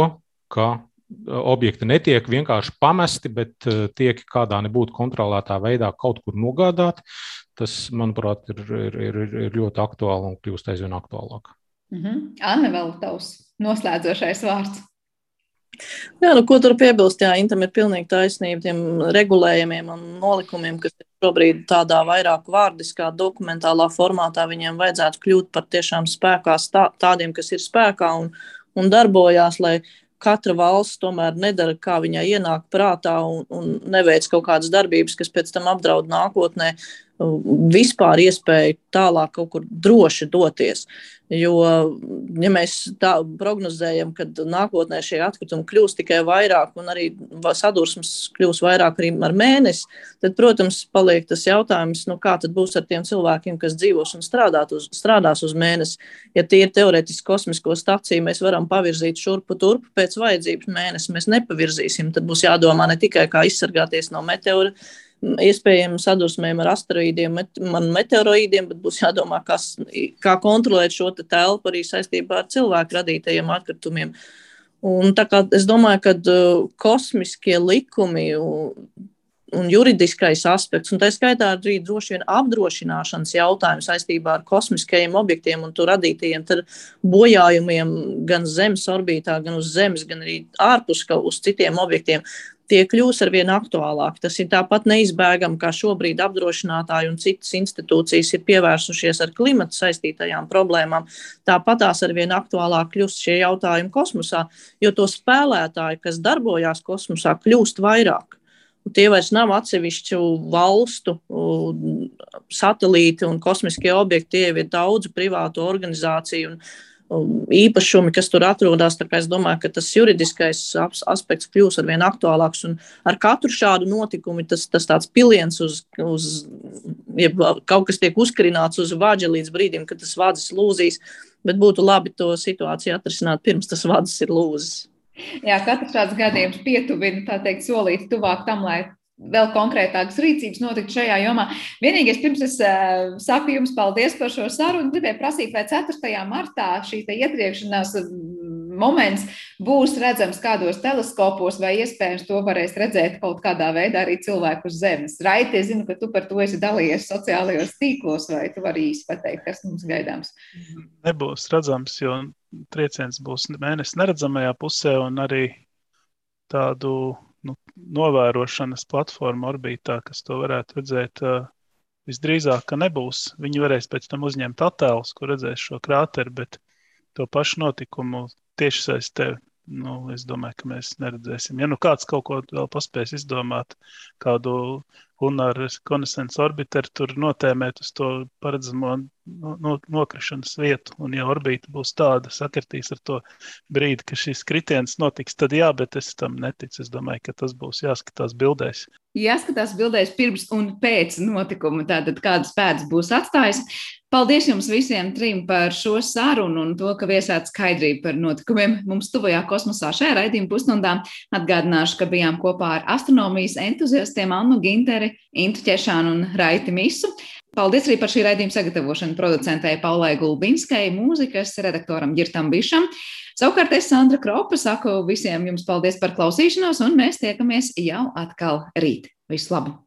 ka objekti netiek vienkārši pamesti, bet uh, tiek kādā nebūtu kontrolētā veidā kaut kur nogādāti tas, manuprāt, ir, ir, ir, ir ļoti aktuāli un kļūst aizvien aktuālāk. Mm -hmm. Anna, vēl tavs noslēdzošais vārds. Jā, nu, ko tur piebilst? Jā, Intam ir pilnīgi taisnība tiem regulējumiem un nolikumiem, kas ir šobrīd tādā vairāk vārdiskā, dokumentālā formātā. Viņiem vajadzētu kļūt par tiešām spēkā stā, tādiem, kas ir spēkā un, un darbojās, lai katra valsts tomēr nedara, kā viņai ienāk prātā un, un neveic kaut kādas darbības, kas pēc tam apdraud nākotnē vispār iespēju tālāk kaut kur droši doties. Jo, ja mēs tā prognozējam, ka nākotnē šie atkritumi kļūs tikai vairāk un arī sadursmes kļūs vairāk arī ar mēnesi, tad, protams, paliek tas jautājums, nu, kā tad būs ar tiem cilvēkiem, kas dzīvos un uz, strādās uz mēnesi. Ja tie ir teorētiski kosmisko staciju, mēs varam pavirzīt šurpu turpu pēc vajadzības mēnesi, mēs nepavirzīsim. Tad būs jādomā ne tikai kā izsargāties no meteora iespējams sadursmēm ar asteroīdiem, met, meteoroīdiem, bet būs jādomā, kas, kā kontrolēt šo te telpu arī saistībā ar cilvēku radītajiem atkritumiem. Un tā kā es domāju, ka uh, kosmiskie likumi un, un juridiskais aspekts, un tā skaitā arī droši vien apdrošināšanas jautājums saistībā ar kosmiskajiem objektiem un to radītajiem bojājumiem gan Zemes orbītā, gan uz Zemes, gan arī ārpus uz citiem objektiem tie kļūs ar vien aktuālāki. Tas ir tāpat neizbēgami, kā šobrīd apdrošinātāji un citas institūcijas ir pievērsušies ar klimatu saistītajām problēmām. Tāpat tās ar vien aktuālāk kļūst šie jautājumi kosmosā, jo to spēlētāji, kas darbojās kosmosā, kļūst vairāk. Tie vairs nav atsevišķu valstu satelīti un kosmiskie objekti, tie ir daudzu privātu organizāciju un īpašumi, kas tur atrodas. Es domāju, ka tas juridiskais aspekts kļūs ar vien aktuālāks. Ar katru šādu notikumu tas, tas tāds piliens uz, uz ja kaut kas tiek uzkarināts uz vāģa līdz brīdim, kad tas vādzis lūzīs. Bet būtu labi to situāciju atrisināt pirms tas vādzis ir lūzis. Jā, katrs šāds gadījums pietuvina, tā teikt, solīt tuvāk tam, lai vēl konkrētākas rīcības notikt šajā jomā. Vienīgais, pirms es uh, saku jums paldies par šo sarunu, gribēju prasīt, vai 4. martā šī ietriekšanās moments būs redzams kādos teleskopos, vai iespējams to varēs redzēt kaut kādā veidā arī cilvēku uz Zemes. Raiti, es zinu, ka tu par to esi dalījies sociālajos tīklos, vai tu vari īsi pateikt, kas mums gaidāms? Nebūs redzams, jo trieciens būs mēnesis neredzamajā pusē un arī tādu novērošanas platforma orbītā, kas to varētu redzēt. Visdrīzāk, ka nebūs. Viņi varēs pēc tam uzņemt attēlus, kur redzēs šo krāteru, bet to pašu notikumu tiešsaistē nu, es domāju, ka mēs neredzēsim. Ja nu kāds kaut ko vēl paspēs izdomāt, kādu lunāru konesensu orbiteru tur notēmēt uz to paredzamo no, no, nokrišanas vietu, un ja orbīta būs tāda, sakritīs ar to brīdi, ka šis kritiens notiks, tad jā, bet es tam neticu. Es domāju, ka tas būs jāskatās bildēs. Jāskatās bildēs pirms un pēc notikuma, tātad kādas pēdas būs atstājis. Paldies jums visiem trim par šo sarunu un to, ka viesāt skaidrību par notikumiem mums tuvajā kosmosā šajā raidījuma pusstundā. Atgādināšu, ka bijām kopā ar astronomijas entuziastiem Annu Ginteri, Intu Ķešānu un Raiti Misu. Paldies arī par šī raidījuma sagatavošanu producentei Paulai Gulbinskai, mūzikas redaktoram Girtam Bišam. Savukārt es, Sandra Kropa, saku visiem jums paldies par klausīšanos, un mēs tiekamies jau atkal rīt. Visu labu!